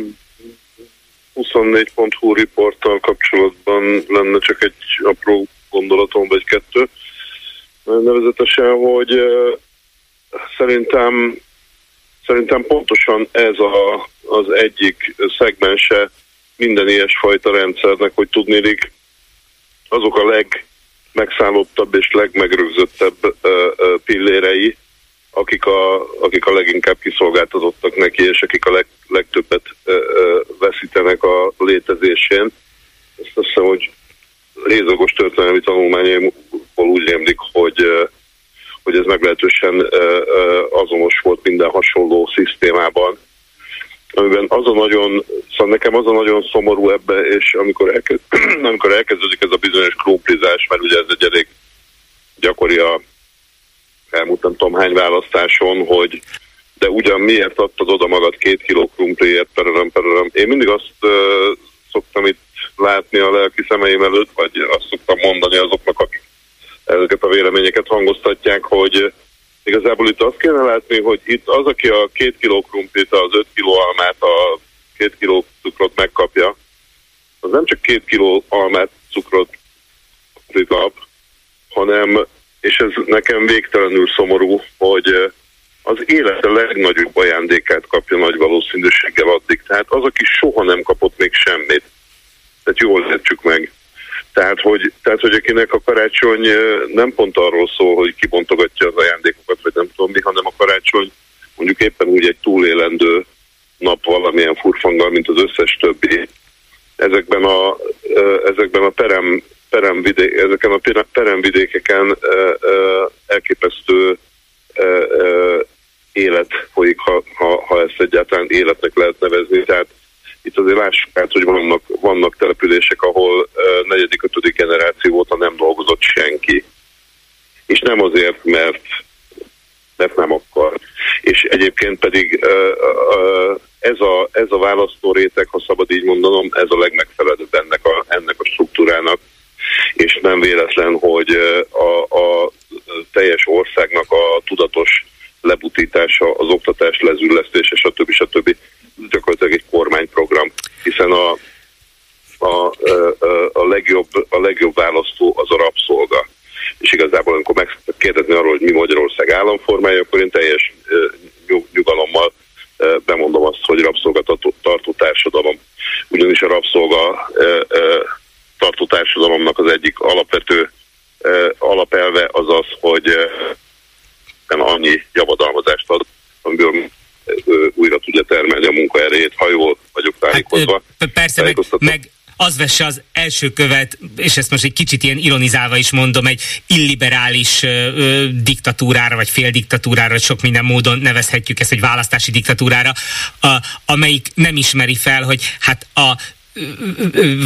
24.hu riporttal kapcsolatban lenne csak egy apró gondolatom, vagy kettő. Nevezetesen, hogy szerintem szerintem pontosan ez a, az egyik szegmense minden ilyesfajta rendszernek, hogy tudnélik azok a leg legmegszállottabb és legmegrögzöttebb pillérei, akik a, akik a leginkább kiszolgáltatottak neki, és akik a leg, legtöbbet veszítenek a létezésén. Ezt azt hiszem, hogy lézagos történelmi tanulmányaimból úgy rémlik, hogy, hogy ez meglehetősen azonos volt minden hasonló szisztémában amiben az a nagyon, szóval nekem az a nagyon szomorú ebbe, és amikor, elkezd, [clears throat] amikor elkezdődik ez a bizonyos krumplizás, mert ugye ez egy elég gyakori a elmúlt nem tudom hány választáson, hogy de ugyan miért adtad oda magad két kiló krumpliért, perelem, perelem. Én mindig azt uh, szoktam itt látni a lelki szemeim előtt, vagy azt szoktam mondani azoknak, akik ezeket a véleményeket hangoztatják, hogy Igazából itt azt kéne látni, hogy itt az, aki a két kiló krumplit, az öt kiló almát, a két kiló cukrot megkapja, az nem csak két kiló almát, cukrot kap, hanem, és ez nekem végtelenül szomorú, hogy az élete legnagyobb ajándékát kapja nagy valószínűséggel addig. Tehát az, aki soha nem kapott még semmit. Tehát jól értsük meg. Tehát hogy, tehát, hogy akinek a karácsony nem pont arról szól, hogy kibontogatja az ajándékokat, vagy nem tudom mi, hanem a karácsony mondjuk éppen úgy egy túlélendő nap valamilyen furfanggal, mint az összes többi. Ezekben a, ezekben a perem, peremvidé, ezeken a peremvidékeken elképesztő élet folyik, ha, ha, ha ezt egyáltalán életnek lehet nevezni. Tehát itt azért lássuk át, hogy vannak, vannak települések, ahol negyedik, ötödik generáció óta nem dolgozott senki. És nem azért, mert, mert nem akar. És egyébként pedig ez a, ez a választó réteg, ha szabad így mondanom, ez a legmegfelelőbb ennek a, ennek a struktúrának, és nem véletlen, hogy a, a teljes országnak a tudatos lebutítása, az oktatás lezüllesztése, stb. stb. gyakorlatilag egy kormányprogram, hiszen a, a, a, legjobb, a legjobb választó az a rabszolga. És igazából, amikor megkérdezni arról, hogy mi Magyarország államformája, akkor én teljes nyug, nyugalommal bemondom azt, hogy rabszolgatartó társadalom. Ugyanis a rabszolga tartó társadalomnak az egyik alapvető alapelve az az, hogy nem annyi javadalmazást ad, amiből újra tudja termelni a munkaerejét, ha jól vagyok tájékozva. Hát, persze, meg, meg az vesse az első követ, és ezt most egy kicsit ilyen ironizálva is mondom, egy illiberális ö, ö, diktatúrára, vagy féldiktatúrára, sok minden módon nevezhetjük ezt egy választási diktatúrára, a, amelyik nem ismeri fel, hogy hát a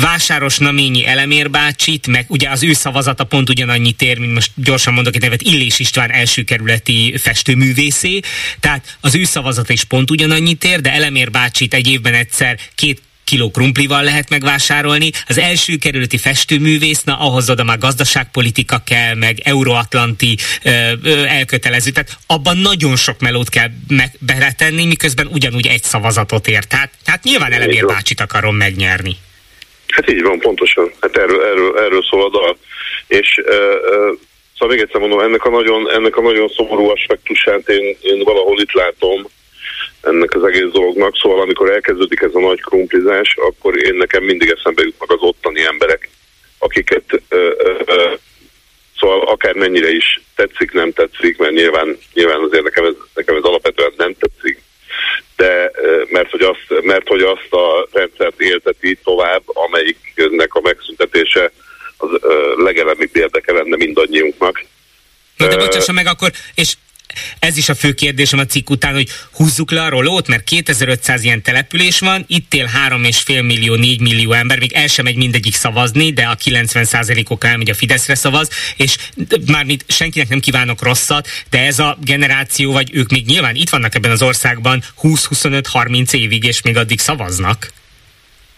Vásáros Naményi Elemér bácsit, meg ugye az ő szavazata pont ugyanannyi tér, mint most gyorsan mondok egy nevet, Illés István első kerületi festőművészé, tehát az ő szavazata is pont ugyanannyi tér, de Elemér bácsit egy évben egyszer két kiló krumplival lehet megvásárolni. Az első kerületi festőművész, na ahhoz oda már gazdaságpolitika kell, meg euróatlanti ö, ö, elkötelező. Tehát abban nagyon sok melót kell meg, beletenni, miközben ugyanúgy egy szavazatot ért. Tehát, hát nyilván Elemér bácsit akarom megnyerni. Hát így van, pontosan. Hát erről, erről, erről szól a dal. És ö, ö, szóval még egyszer mondom, ennek a nagyon, ennek a nagyon szomorú aspektusát én, én valahol itt látom, ennek az egész dolognak. Szóval amikor elkezdődik ez a nagy krumplizás, akkor én nekem mindig eszembe jutnak az ottani emberek, akiket ö, ö, ö, szóval akár mennyire is tetszik, nem tetszik, mert nyilván, nyilván azért nekem ez, nekem ez alapvetően nem tetszik, de mert hogy, azt, mert hogy azt a rendszert élteti tovább, amelyiknek a megszüntetése az legelemibb érdeke lenne mindannyiunknak. Na de bocsásson meg akkor, és ez is a fő kérdésem a cikk után, hogy húzzuk le a rolót, mert 2500 ilyen település van, itt él 3,5 millió, 4 millió ember, még el sem megy mindegyik szavazni, de a 90%-ok elmegy a Fideszre szavaz, és mármint senkinek nem kívánok rosszat, de ez a generáció, vagy ők még nyilván itt vannak ebben az országban 20-25-30 évig, és még addig szavaznak.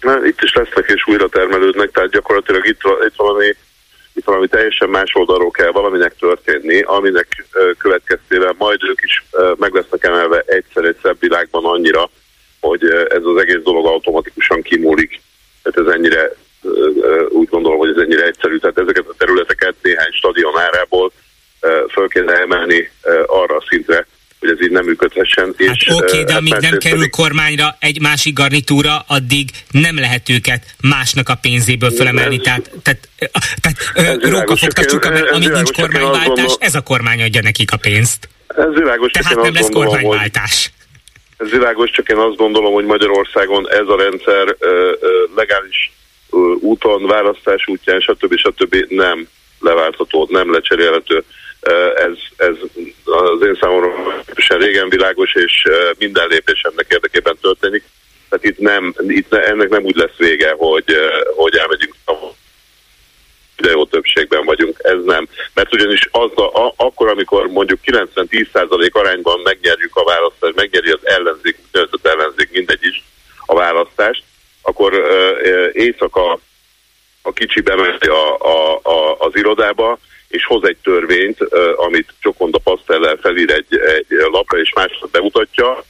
Na, itt is lesznek és újra termelődnek, tehát gyakorlatilag itt, itt valami itt valami teljesen más oldalról kell valaminek történni, aminek következtében majd ők is meg lesznek emelve egyszer egy szebb világban annyira, hogy ez az egész dolog automatikusan kimúlik. Tehát ez ennyire, úgy gondolom, hogy ez ennyire egyszerű. Tehát ezeket a területeket néhány stadion árából föl kéne emelni arra a szintre, hogy ez így nem működhessen. Hát és, oké, okay, de hát amíg nem kerül pedig... kormányra egy másik garnitúra, addig nem lehet őket másnak a pénzéből fölemelni. Ez, tehát, tehát, tehát róka fogta csuka, mert amíg nincs kormányváltás, ez a kormány adja nekik a pénzt. Ez világos, Tehát nem lesz gondolom, kormányváltás. Hogy, ez világos, csak én azt gondolom, hogy Magyarországon ez a rendszer ö, ö, legális ö, úton, választás útján, stb. stb. nem leváltható, nem lecserélhető ez, ez az én számomra régen világos, és minden lépés ennek érdekében történik. Tehát itt, nem, itt ne, ennek nem úgy lesz vége, hogy, hogy elmegyünk de jó többségben vagyunk, ez nem. Mert ugyanis az a, a, akkor, amikor mondjuk 90-10% arányban megnyerjük a választást, megnyeri az ellenzék, az ellenzék, mindegy is a választást, akkor uh, éjszaka a kicsi bemegy a, a, a, az irodába, és hoz egy törvényt, amit Csokonda Pasztellel felír egy, egy lapra, és másnap bemutatja,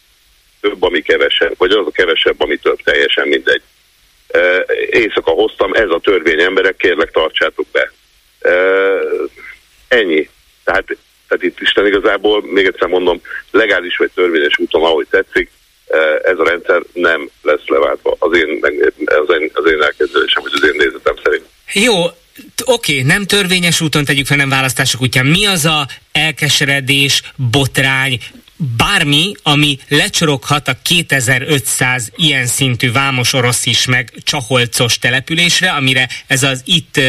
több, ami kevesebb, vagy az a kevesebb, ami több, teljesen mindegy. Éjszaka hoztam, ez a törvény, emberek, kérlek tartsátok be. Ennyi. Tehát, tehát itt Isten igazából, még egyszer mondom, legális vagy törvényes úton, ahogy tetszik, ez a rendszer nem lesz leváltva. Az én, az én, az én elképzelésem, vagy az én nézetem szerint. Jó, oké, nem törvényes úton tegyük fel, nem választások útján. Mi az a elkeseredés, botrány, bármi, ami lecsoroghat a 2500 ilyen szintű vámos orosz is meg csaholcos településre, amire ez az itt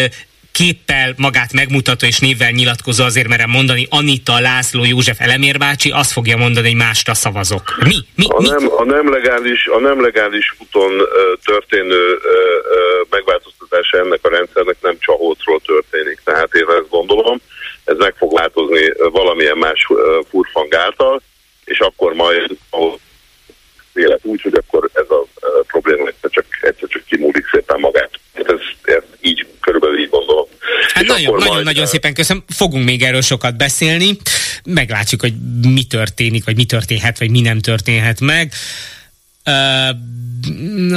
képpel magát megmutató és névvel nyilatkozó, azért merem mondani, Anita, László, József Elemér bácsi, azt fogja mondani, hogy másra szavazok. Mi? mi, a, Nem, a, nem legális, a nem legális úton történő megváltoztatása ennek a rendszernek nem csahócról történik. Tehát én ezt gondolom, ez meg fog változni valamilyen más furfang által, és akkor majd ahol élet úgy, hogy akkor ez a uh, probléma egyszer csak, egyszer csak kimúlik szépen magát. Ez, ez így, körülbelül így gondolom. Hát nagyon, nagyon, nagyon szépen köszönöm. Fogunk még erről sokat beszélni. Meglátjuk, hogy mi történik, vagy mi történhet, vagy mi nem történhet meg. Uh,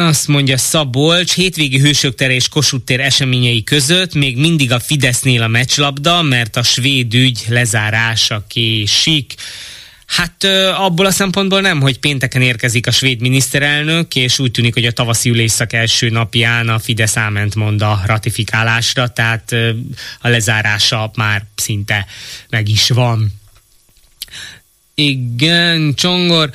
azt mondja Szabolcs, hétvégi Hősök tere és Kossuth tér eseményei között még mindig a Fidesznél a meccslabda, mert a svéd ügy lezárása késik. Hát abból a szempontból nem, hogy pénteken érkezik a svéd miniszterelnök, és úgy tűnik, hogy a tavaszi ülésszak első napján a Fidesz áment mond a ratifikálásra, tehát a lezárása már szinte meg is van. Igen, Csongor,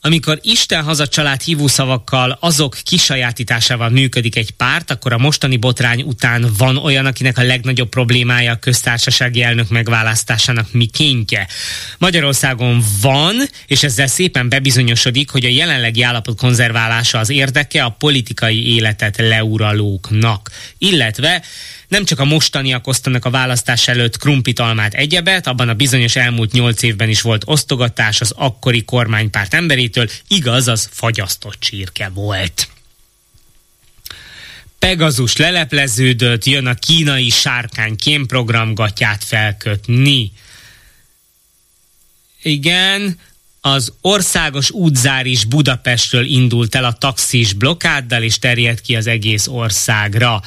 amikor Isten haza család hívószavakkal azok kisajátításával működik egy párt, akkor a mostani botrány után van olyan, akinek a legnagyobb problémája a köztársasági elnök megválasztásának mikéntje. Magyarországon van, és ezzel szépen bebizonyosodik, hogy a jelenlegi állapot konzerválása az érdeke a politikai életet leuralóknak. Illetve nem csak a mostaniak osztanak a választás előtt krumpitalmát egyebet, abban a bizonyos elmúlt nyolc évben is volt osztogatás az akkori kormánypárt emberétől, igaz, az fagyasztott csirke volt. Pegazus lelepleződött, jön a kínai sárkány kémprogramgatját felkötni. Igen, az országos útzár is Budapestről indult el a taxis blokkáddal, és terjedt ki az egész országra.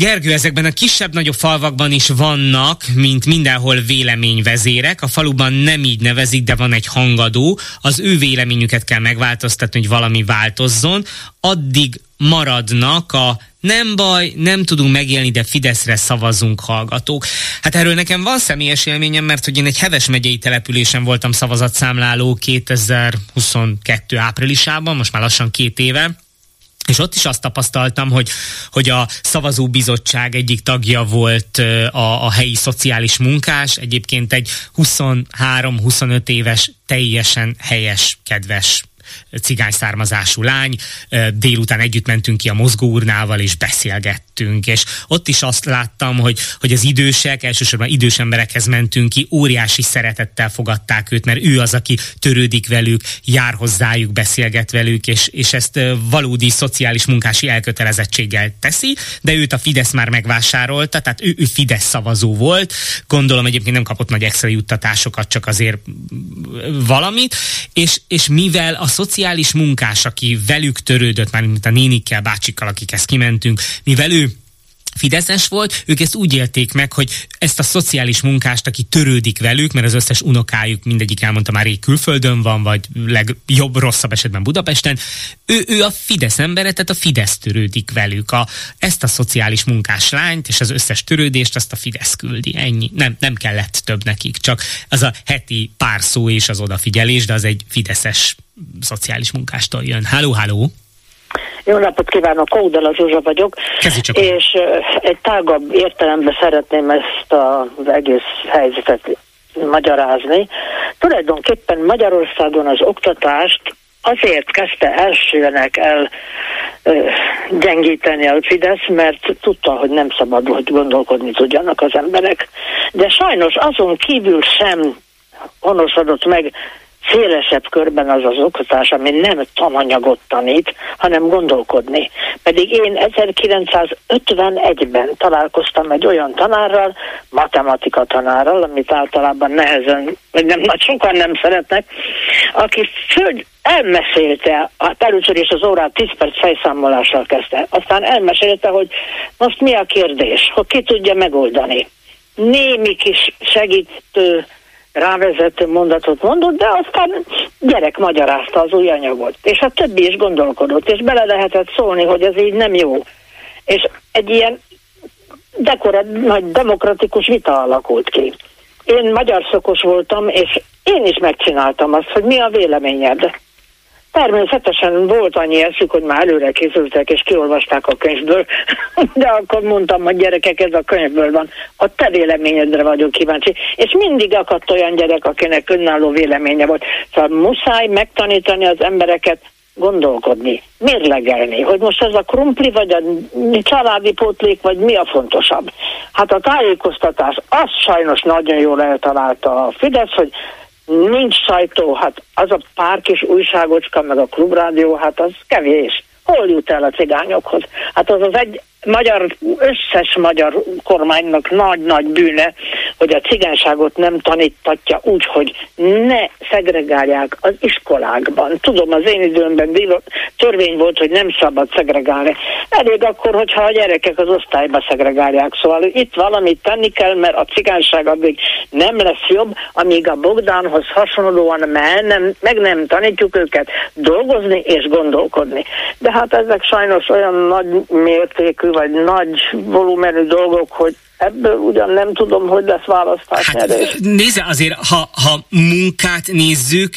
Gergő, ezekben a kisebb-nagyobb falvakban is vannak, mint mindenhol véleményvezérek. A faluban nem így nevezik, de van egy hangadó. Az ő véleményüket kell megváltoztatni, hogy valami változzon. Addig maradnak a nem baj, nem tudunk megélni, de Fideszre szavazunk hallgatók. Hát erről nekem van személyes élményem, mert hogy én egy Heves megyei településen voltam szavazatszámláló 2022 áprilisában, most már lassan két éve, és ott is azt tapasztaltam, hogy, hogy a szavazóbizottság egyik tagja volt a, a helyi szociális munkás, egyébként egy 23-25 éves, teljesen helyes, kedves cigány származású lány, délután együtt mentünk ki a mozgóurnával, és beszélgettünk, és ott is azt láttam, hogy, hogy az idősek, elsősorban idős emberekhez mentünk ki, óriási szeretettel fogadták őt, mert ő az, aki törődik velük, jár hozzájuk, beszélget velük, és, és ezt valódi szociális munkási elkötelezettséggel teszi, de őt a Fidesz már megvásárolta, tehát ő, ő Fidesz szavazó volt, gondolom egyébként nem kapott nagy extra juttatásokat, csak azért valamit, és, és mivel a szociális munkás, aki velük törődött, már mint a nénikkel, bácsikkal, akikhez kimentünk, mivel ő Fideszes volt, ők ezt úgy élték meg, hogy ezt a szociális munkást, aki törődik velük, mert az összes unokájuk mindegyik elmondta már rég külföldön van, vagy legjobb, rosszabb esetben Budapesten, ő, ő a Fidesz embere, tehát a Fidesz törődik velük. A, ezt a szociális munkás lányt és az összes törődést azt a Fidesz küldi. Ennyi. Nem, nem kellett több nekik, csak az a heti pár szó és az odafigyelés, de az egy Fideszes szociális munkástól jön. Háló, háló! Jó napot kívánok, Kódala Zsuzsa vagyok, és egy tágabb értelemben szeretném ezt az egész helyzetet magyarázni. Tulajdonképpen Magyarországon az oktatást azért kezdte elsőnek el ö, gyengíteni a Fidesz, mert tudta, hogy nem szabad, hogy gondolkodni tudjanak az emberek. De sajnos azon kívül sem honosodott meg szélesebb körben az az oktatás, ami nem tananyagot tanít, hanem gondolkodni. Pedig én 1951-ben találkoztam egy olyan tanárral, matematika tanárral, amit általában nehezen, vagy nem nagy sokan nem szeretnek, aki föl, elmesélte, hát először is az órát 10 perc fejszámolással kezdte, aztán elmesélte, hogy most mi a kérdés, hogy ki tudja megoldani. Némi kis segítő rávezető mondatot mondott, de aztán gyerek magyarázta az új anyagot. És a többi is gondolkodott, és bele lehetett szólni, hogy ez így nem jó. És egy ilyen dekora, nagy demokratikus vita alakult ki. Én magyar szokos voltam, és én is megcsináltam azt, hogy mi a véleményed. Természetesen volt annyi eszük, hogy már előre készültek és kiolvasták a könyvből, [laughs] de akkor mondtam, hogy gyerekek, ez a könyvből van. A te véleményedre vagyok kíváncsi. És mindig akadt olyan gyerek, akinek önálló véleménye volt. Szóval muszáj megtanítani az embereket gondolkodni, mérlegelni, hogy most ez a krumpli, vagy a családi pótlék, vagy mi a fontosabb. Hát a tájékoztatás, azt sajnos nagyon jól eltalálta a Fidesz, hogy nincs sajtó, hát az a pár kis újságocska, meg a klubrádió, hát az kevés. Hol jut el a cigányokhoz? Hát az az egy magyar, összes magyar kormánynak nagy-nagy bűne, hogy a cigányságot nem tanítatja úgy, hogy ne szegregálják az iskolákban. Tudom, az én időmben törvény volt, hogy nem szabad szegregálni. Elég akkor, hogyha a gyerekek az osztályba szegregálják. Szóval itt valamit tenni kell, mert a cigányság addig nem lesz jobb, amíg a Bogdánhoz hasonlóan nem, meg nem tanítjuk őket dolgozni és gondolkodni. De hát ezek sajnos olyan nagy mértékű vagy nagy volumenű dolgok, hogy ebből ugyan nem tudom, hogy lesz választás hát. Nézze, azért, ha, ha munkát nézzük,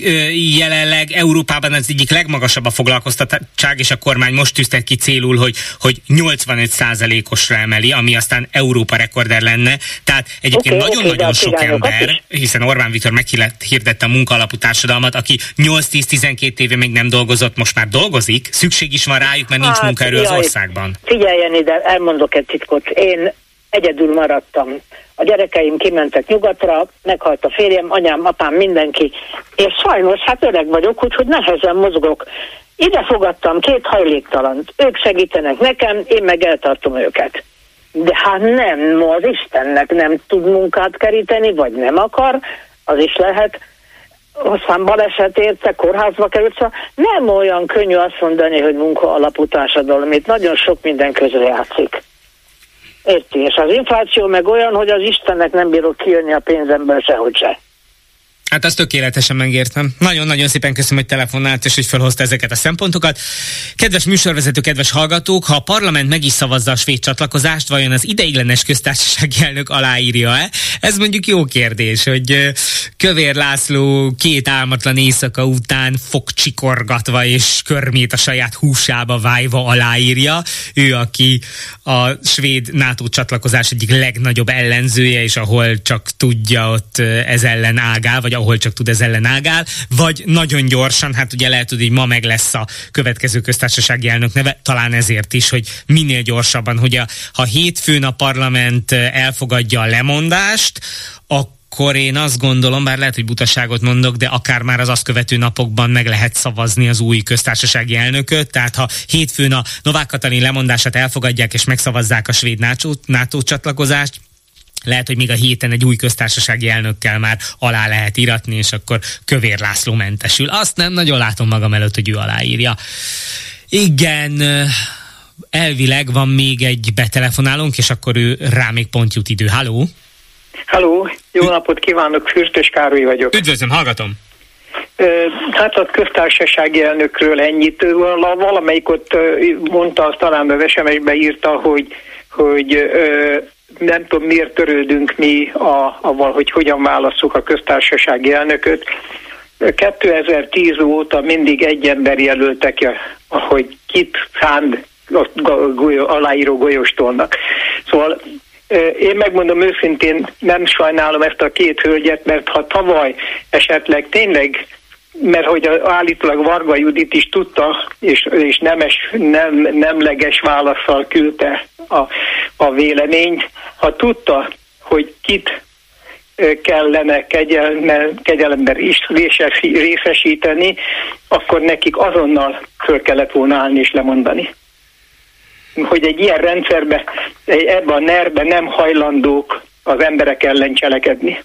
jelenleg Európában az egyik legmagasabb a foglalkoztatottság, és a kormány most tűzte ki célul, hogy, hogy 85%-osra emeli, ami aztán Európa rekorder lenne. Tehát egyébként okay, nagyon-nagyon okay, sok ember, is. hiszen Orbán Viktor meghirdette a munkaalapú társadalmat, aki 8-10-12 éve még nem dolgozott, most már dolgozik, szükség is van rájuk, mert nincs hát, munkaerő az országban. Figyeljen ide, elmondok egy titkot. Én egyedül maradtam. A gyerekeim kimentek nyugatra, meghalt a férjem, anyám, apám, mindenki. És sajnos, hát öreg vagyok, úgyhogy nehezen mozgok. Ide fogadtam két hajléktalant. Ők segítenek nekem, én meg eltartom őket. De hát nem, ma az Istennek nem tud munkát keríteni, vagy nem akar, az is lehet. Aztán baleset érte, kórházba került, szóval nem olyan könnyű azt mondani, hogy munka alapú társadalom. Itt nagyon sok minden közre játszik. Érti, és az infláció meg olyan, hogy az Istennek nem bírok kijönni a pénzemből sehogy se. Hát azt tökéletesen megértem. Nagyon-nagyon szépen köszönöm, hogy telefonált és hogy felhozta ezeket a szempontokat. Kedves műsorvezető, kedves hallgatók, ha a parlament meg is szavazza a svéd csatlakozást, vajon az ideiglenes köztársasági elnök aláírja-e? Ez mondjuk jó kérdés, hogy Kövér László két álmatlan éjszaka után fogcsikorgatva és körmét a saját húsába vájva aláírja. Ő, aki a svéd NATO csatlakozás egyik legnagyobb ellenzője, és ahol csak tudja, ott ez ellen ágál, vagy ahol csak tud ez ellen ágál, vagy nagyon gyorsan, hát ugye lehet, hogy ma meg lesz a következő köztársasági elnök neve, talán ezért is, hogy minél gyorsabban, hogy a, ha hétfőn a parlament elfogadja a lemondást, akkor én azt gondolom, bár lehet, hogy butaságot mondok, de akár már az azt követő napokban meg lehet szavazni az új köztársasági elnököt. Tehát ha hétfőn a Novák Katalin lemondását elfogadják és megszavazzák a svéd NATO, NATO csatlakozást, lehet, hogy még a héten egy új köztársasági elnökkel már alá lehet iratni, és akkor Kövér László mentesül. Azt nem nagyon látom magam előtt, hogy ő aláírja. Igen, elvileg van még egy betelefonálónk, és akkor ő rá még pont jut idő. Halló! Halló, jó napot kívánok, Fürstös Károly vagyok. Üdvözlöm, hallgatom! Hát a köztársasági elnökről ennyit. Valamelyik ott mondta, azt talán a SMS-be írta, hogy, hogy nem tudom miért törődünk mi a, avval, hogy hogyan válasszuk a köztársasági elnököt. 2010 óta mindig egy ember jelöltek, hogy kit szánd aláíró golyóstolnak. Szóval én megmondom őszintén, nem sajnálom ezt a két hölgyet, mert ha tavaly esetleg tényleg mert hogy állítólag Varga Judit is tudta, és, és nemes, nem, nemleges válaszsal küldte a, a véleményt. Ha tudta, hogy kit kellene kegyelme, kegyelemben részesíteni, akkor nekik azonnal föl kellett volna állni és lemondani. Hogy egy ilyen rendszerbe, ebben a nerben nem hajlandók az emberek ellen cselekedni.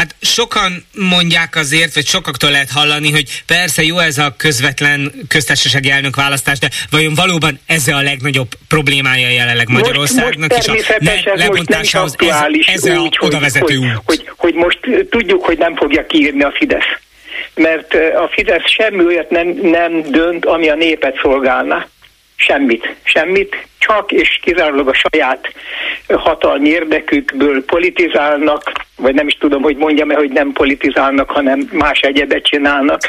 Hát sokan mondják azért, vagy sokaktól lehet hallani, hogy persze jó ez a közvetlen köztársasági elnök választás, de vajon valóban ez a legnagyobb problémája jelenleg Magyarországnak, most, most és a ne, lebontásához ez, ez a hogy, út? Hogy, hogy, hogy most tudjuk, hogy nem fogja kiírni a Fidesz. Mert a Fidesz semmi olyat nem, nem dönt, ami a népet szolgálna. Semmit, semmit, csak és kizárólag a saját hatalmi érdekükből politizálnak, vagy nem is tudom, hogy mondjam-e, hogy nem politizálnak, hanem más egyebet csinálnak.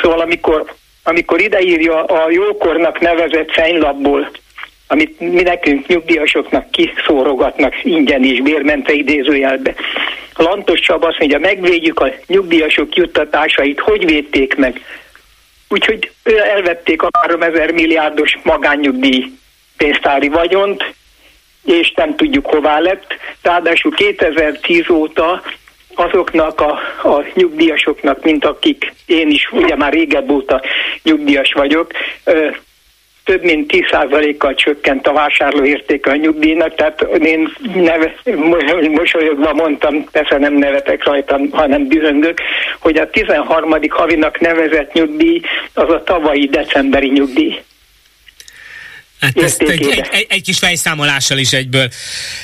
Szóval amikor, amikor ideírja a jókornak nevezett fenylapból, amit mi nekünk nyugdíjasoknak kiszórogatnak ingyen is, bérmente idézőjelbe. Lantos Csaba azt mondja, megvédjük a nyugdíjasok juttatásait, hogy védték meg? Úgyhogy elvették a 3000 milliárdos magánnyugdíj pénztári vagyont, és nem tudjuk hová lett. Ráadásul 2010 óta azoknak a, a nyugdíjasoknak, mint akik én is ugye már régebb óta nyugdíjas vagyok, több mint 10%-kal csökkent a vásárlóértéke a nyugdíjnak, tehát én neve, mosolyogva mondtam, persze nem nevetek rajtam, hanem dühöngök, hogy a 13. havinak nevezett nyugdíj az a tavalyi decemberi nyugdíj. Hát ezt egy, egy, egy, egy kis fejszámolással is egyből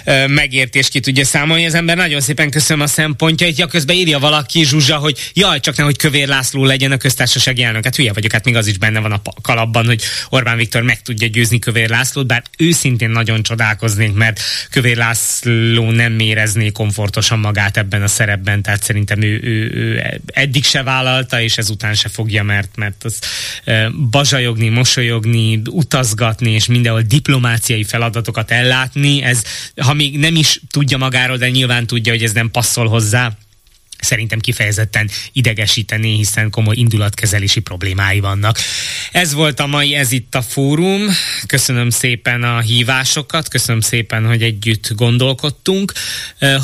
ö, megértés ki tudja számolni. Az ember nagyon szépen köszönöm a szempontjait. Ja, közben írja valaki, Zsuzsa, hogy jaj, csak nehogy Kövér László legyen a köztársasági elnök. Hát hülye vagyok, hát még az is benne van a kalapban, hogy Orbán Viktor meg tudja győzni Kövér Lászlót, bár őszintén nagyon csodálkoznék, mert Kövér László nem érezné komfortosan magát ebben a szerepben, tehát szerintem ő, ő, ő eddig se vállalta, és ezután se fogja, mert, mert az bazsajogni, mosolyogni, utazgatni, és mindenhol diplomáciai feladatokat ellátni, ez ha még nem is tudja magáról, de nyilván tudja, hogy ez nem passzol hozzá, szerintem kifejezetten idegesítené, hiszen komoly indulatkezelési problémái vannak. Ez volt a mai Ez itt a fórum. Köszönöm szépen a hívásokat, köszönöm szépen, hogy együtt gondolkodtunk.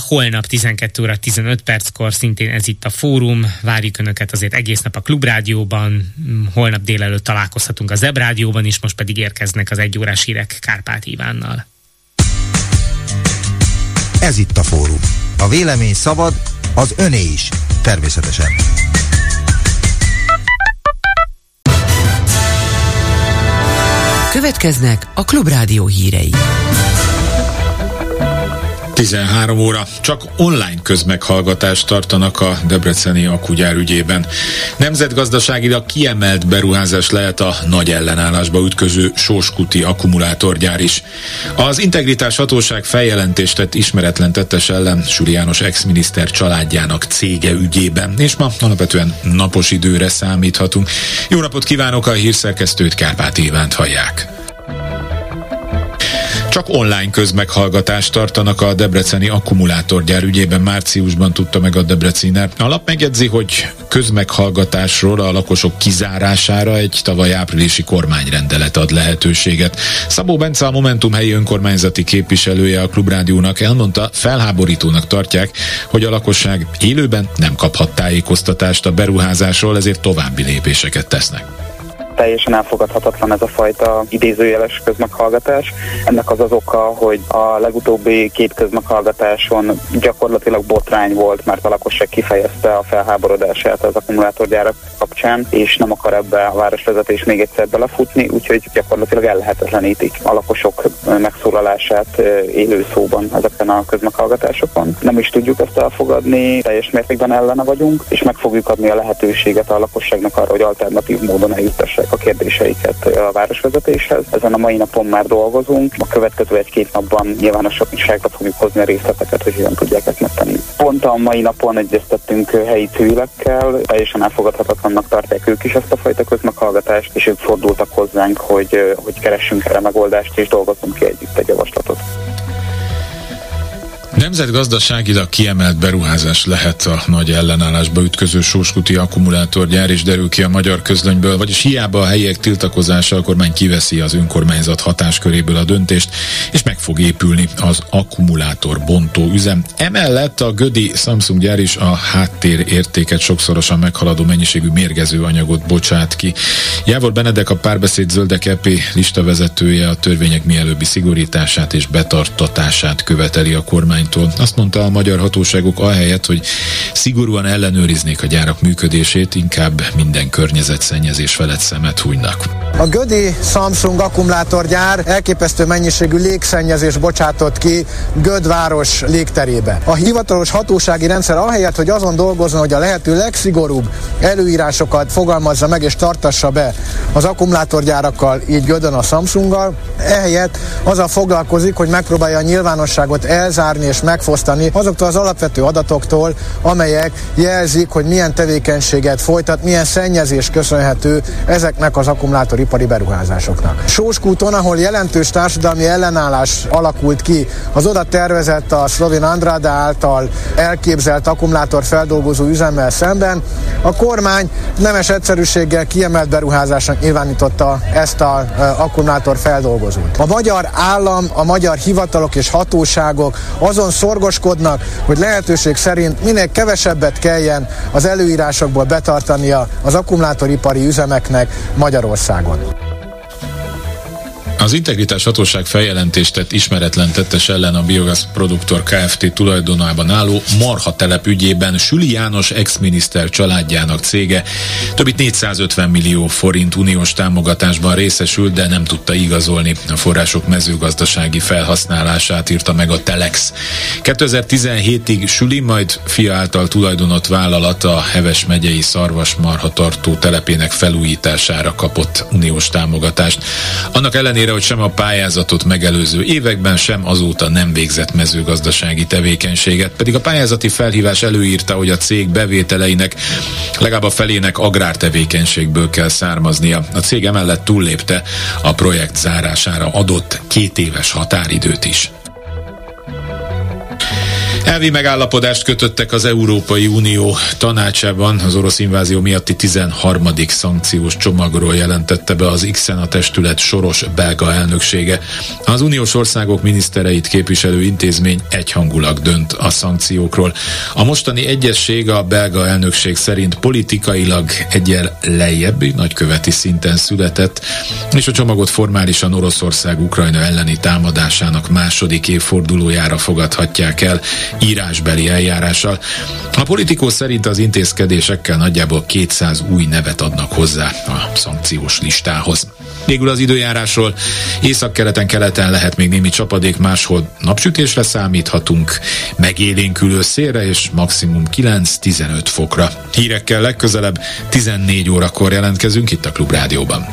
Holnap 12 óra 15 perckor szintén Ez itt a fórum. Várjuk Önöket azért egész nap a Klubrádióban. Holnap délelőtt találkozhatunk a Zebrádióban is, most pedig érkeznek az egyórás hírek Kárpát Ivánnal. Ez itt a fórum. A vélemény szabad, az öné is, természetesen. Következnek a Klubrádió hírei. 13 óra. Csak online közmeghallgatást tartanak a Debreceni akugyár ügyében. Nemzetgazdaságilag kiemelt beruházás lehet a nagy ellenállásba ütköző Sóskuti akkumulátorgyár is. Az Integritás Hatóság feljelentést tett ismeretlen tettes ellen Süri ex-miniszter családjának cége ügyében, és ma alapvetően napos időre számíthatunk. Jó napot kívánok a hírszerkesztőt, Kárpát Ivánt hallják. Csak online közmeghallgatást tartanak a debreceni akkumulátorgyár ügyében márciusban tudta meg a Debreciner. A lap megjegyzi, hogy közmeghallgatásról a lakosok kizárására egy tavaly áprilisi kormányrendelet ad lehetőséget. Szabó Bence a Momentum helyi önkormányzati képviselője a Klubrádiónak elmondta, felháborítónak tartják, hogy a lakosság élőben nem kaphat tájékoztatást a beruházásról, ezért további lépéseket tesznek teljesen elfogadhatatlan ez a fajta idézőjeles közmeghallgatás. Ennek az az oka, hogy a legutóbbi két közmeghallgatáson gyakorlatilag botrány volt, mert a lakosság kifejezte a felháborodását az akkumulátorgyárak kapcsán, és nem akar ebbe a városvezetés még egyszer belefutni, úgyhogy gyakorlatilag ellehetetlenítik a lakosok megszólalását élő szóban ezeken a közmeghallgatásokon. Nem is tudjuk ezt elfogadni, teljes mértékben ellene vagyunk, és meg fogjuk adni a lehetőséget a lakosságnak arra, hogy alternatív módon eljutassák a kérdéseiket a városvezetéshez. Ezen a mai napon már dolgozunk, a következő egy-két napban nyilvánosságra fogjuk hozni a részleteket, hogy hogyan tudják ezt megtenni. Pont a mai napon egyeztettünk helyi civilekkel, teljesen elfogadhatatlannak tartják ők is ezt a fajta közmeghallgatást, és ők fordultak hozzánk, hogy, hogy keressünk erre megoldást, és dolgozunk ki együtt egy javaslatot. Nemzetgazdaságilag kiemelt beruházás lehet a nagy ellenállásba ütköző sóskuti akkumulátorgyár, és derül ki a magyar közlönyből, vagyis hiába a helyiek tiltakozása, a kormány kiveszi az önkormányzat hatásköréből a döntést, és meg fog épülni az akkumulátor bontó üzem. Emellett a Gödi Samsung gyár is a háttér értéket sokszorosan meghaladó mennyiségű mérgező anyagot bocsát ki. Jávor Benedek a párbeszéd zöldek EP listavezetője a törvények mielőbbi szigorítását és betartatását követeli a kormány kormánytól. Azt mondta a magyar hatóságok ahelyett, hogy szigorúan ellenőriznék a gyárak működését, inkább minden környezetszennyezés felett szemet hújnak. A Gödi Samsung akkumulátorgyár elképesztő mennyiségű légszennyezés bocsátott ki Göd város légterébe. A hivatalos hatósági rendszer ahelyett, hogy azon dolgozzon, hogy a lehető legszigorúbb előírásokat fogalmazza meg és tartassa be az akkumulátorgyárakkal, így Gödön a Samsunggal, ehelyett azzal foglalkozik, hogy megpróbálja a nyilvánosságot elzárni és megfosztani azoktól az alapvető adatoktól, amelyek jelzik, hogy milyen tevékenységet folytat, milyen szennyezés köszönhető ezeknek az akkumulátoripari beruházásoknak. Sóskúton, ahol jelentős társadalmi ellenállás alakult ki, az oda tervezett a Szlovén Andrada által elképzelt akkumulátor feldolgozó üzemmel szemben, a kormány nemes egyszerűséggel kiemelt beruházásnak nyilvánította ezt az akkumulátor feldolgozót. A magyar állam, a magyar hivatalok és hatóságok azon azon szorgoskodnak, hogy lehetőség szerint minél kevesebbet kelljen az előírásokból betartania az akkumulátoripari üzemeknek Magyarországon. Az integritás hatóság feljelentést tett ismeretlen tettes ellen a Biogas Produktor Kft. tulajdonában álló Marha telep ügyében Süli János ex-miniszter családjának cége több 450 millió forint uniós támogatásban részesült, de nem tudta igazolni a források mezőgazdasági felhasználását, írta meg a Telex. 2017-ig Süli, majd fia által tulajdonot vállalat a Heves megyei szarvasmarha tartó telepének felújítására kapott uniós támogatást. Annak ellenére, hogy sem a pályázatot megelőző években, sem azóta nem végzett mezőgazdasági tevékenységet, pedig a pályázati felhívás előírta, hogy a cég bevételeinek legalább a felének agrártevékenységből kell származnia. A cég emellett túllépte a projekt zárására adott két éves határidőt is. Elvi megállapodást kötöttek az Európai Unió tanácsában az orosz invázió miatti 13. szankciós csomagról jelentette be az x a testület soros belga elnöksége. Az uniós országok minisztereit képviselő intézmény egyhangulag dönt a szankciókról. A mostani egyesség a belga elnökség szerint politikailag egyel lejjebbi nagyköveti szinten született, és a csomagot formálisan Oroszország Ukrajna elleni támadásának második évfordulójára fogadhatják el írásbeli eljárással. A politikó szerint az intézkedésekkel nagyjából 200 új nevet adnak hozzá a szankciós listához. Végül az időjárásról északkeleten, keleten lehet még némi csapadék, máshol napsütésre számíthatunk, megélénkülő szélre és maximum 9-15 fokra. Hírekkel legközelebb 14 órakor jelentkezünk itt a Klubrádióban.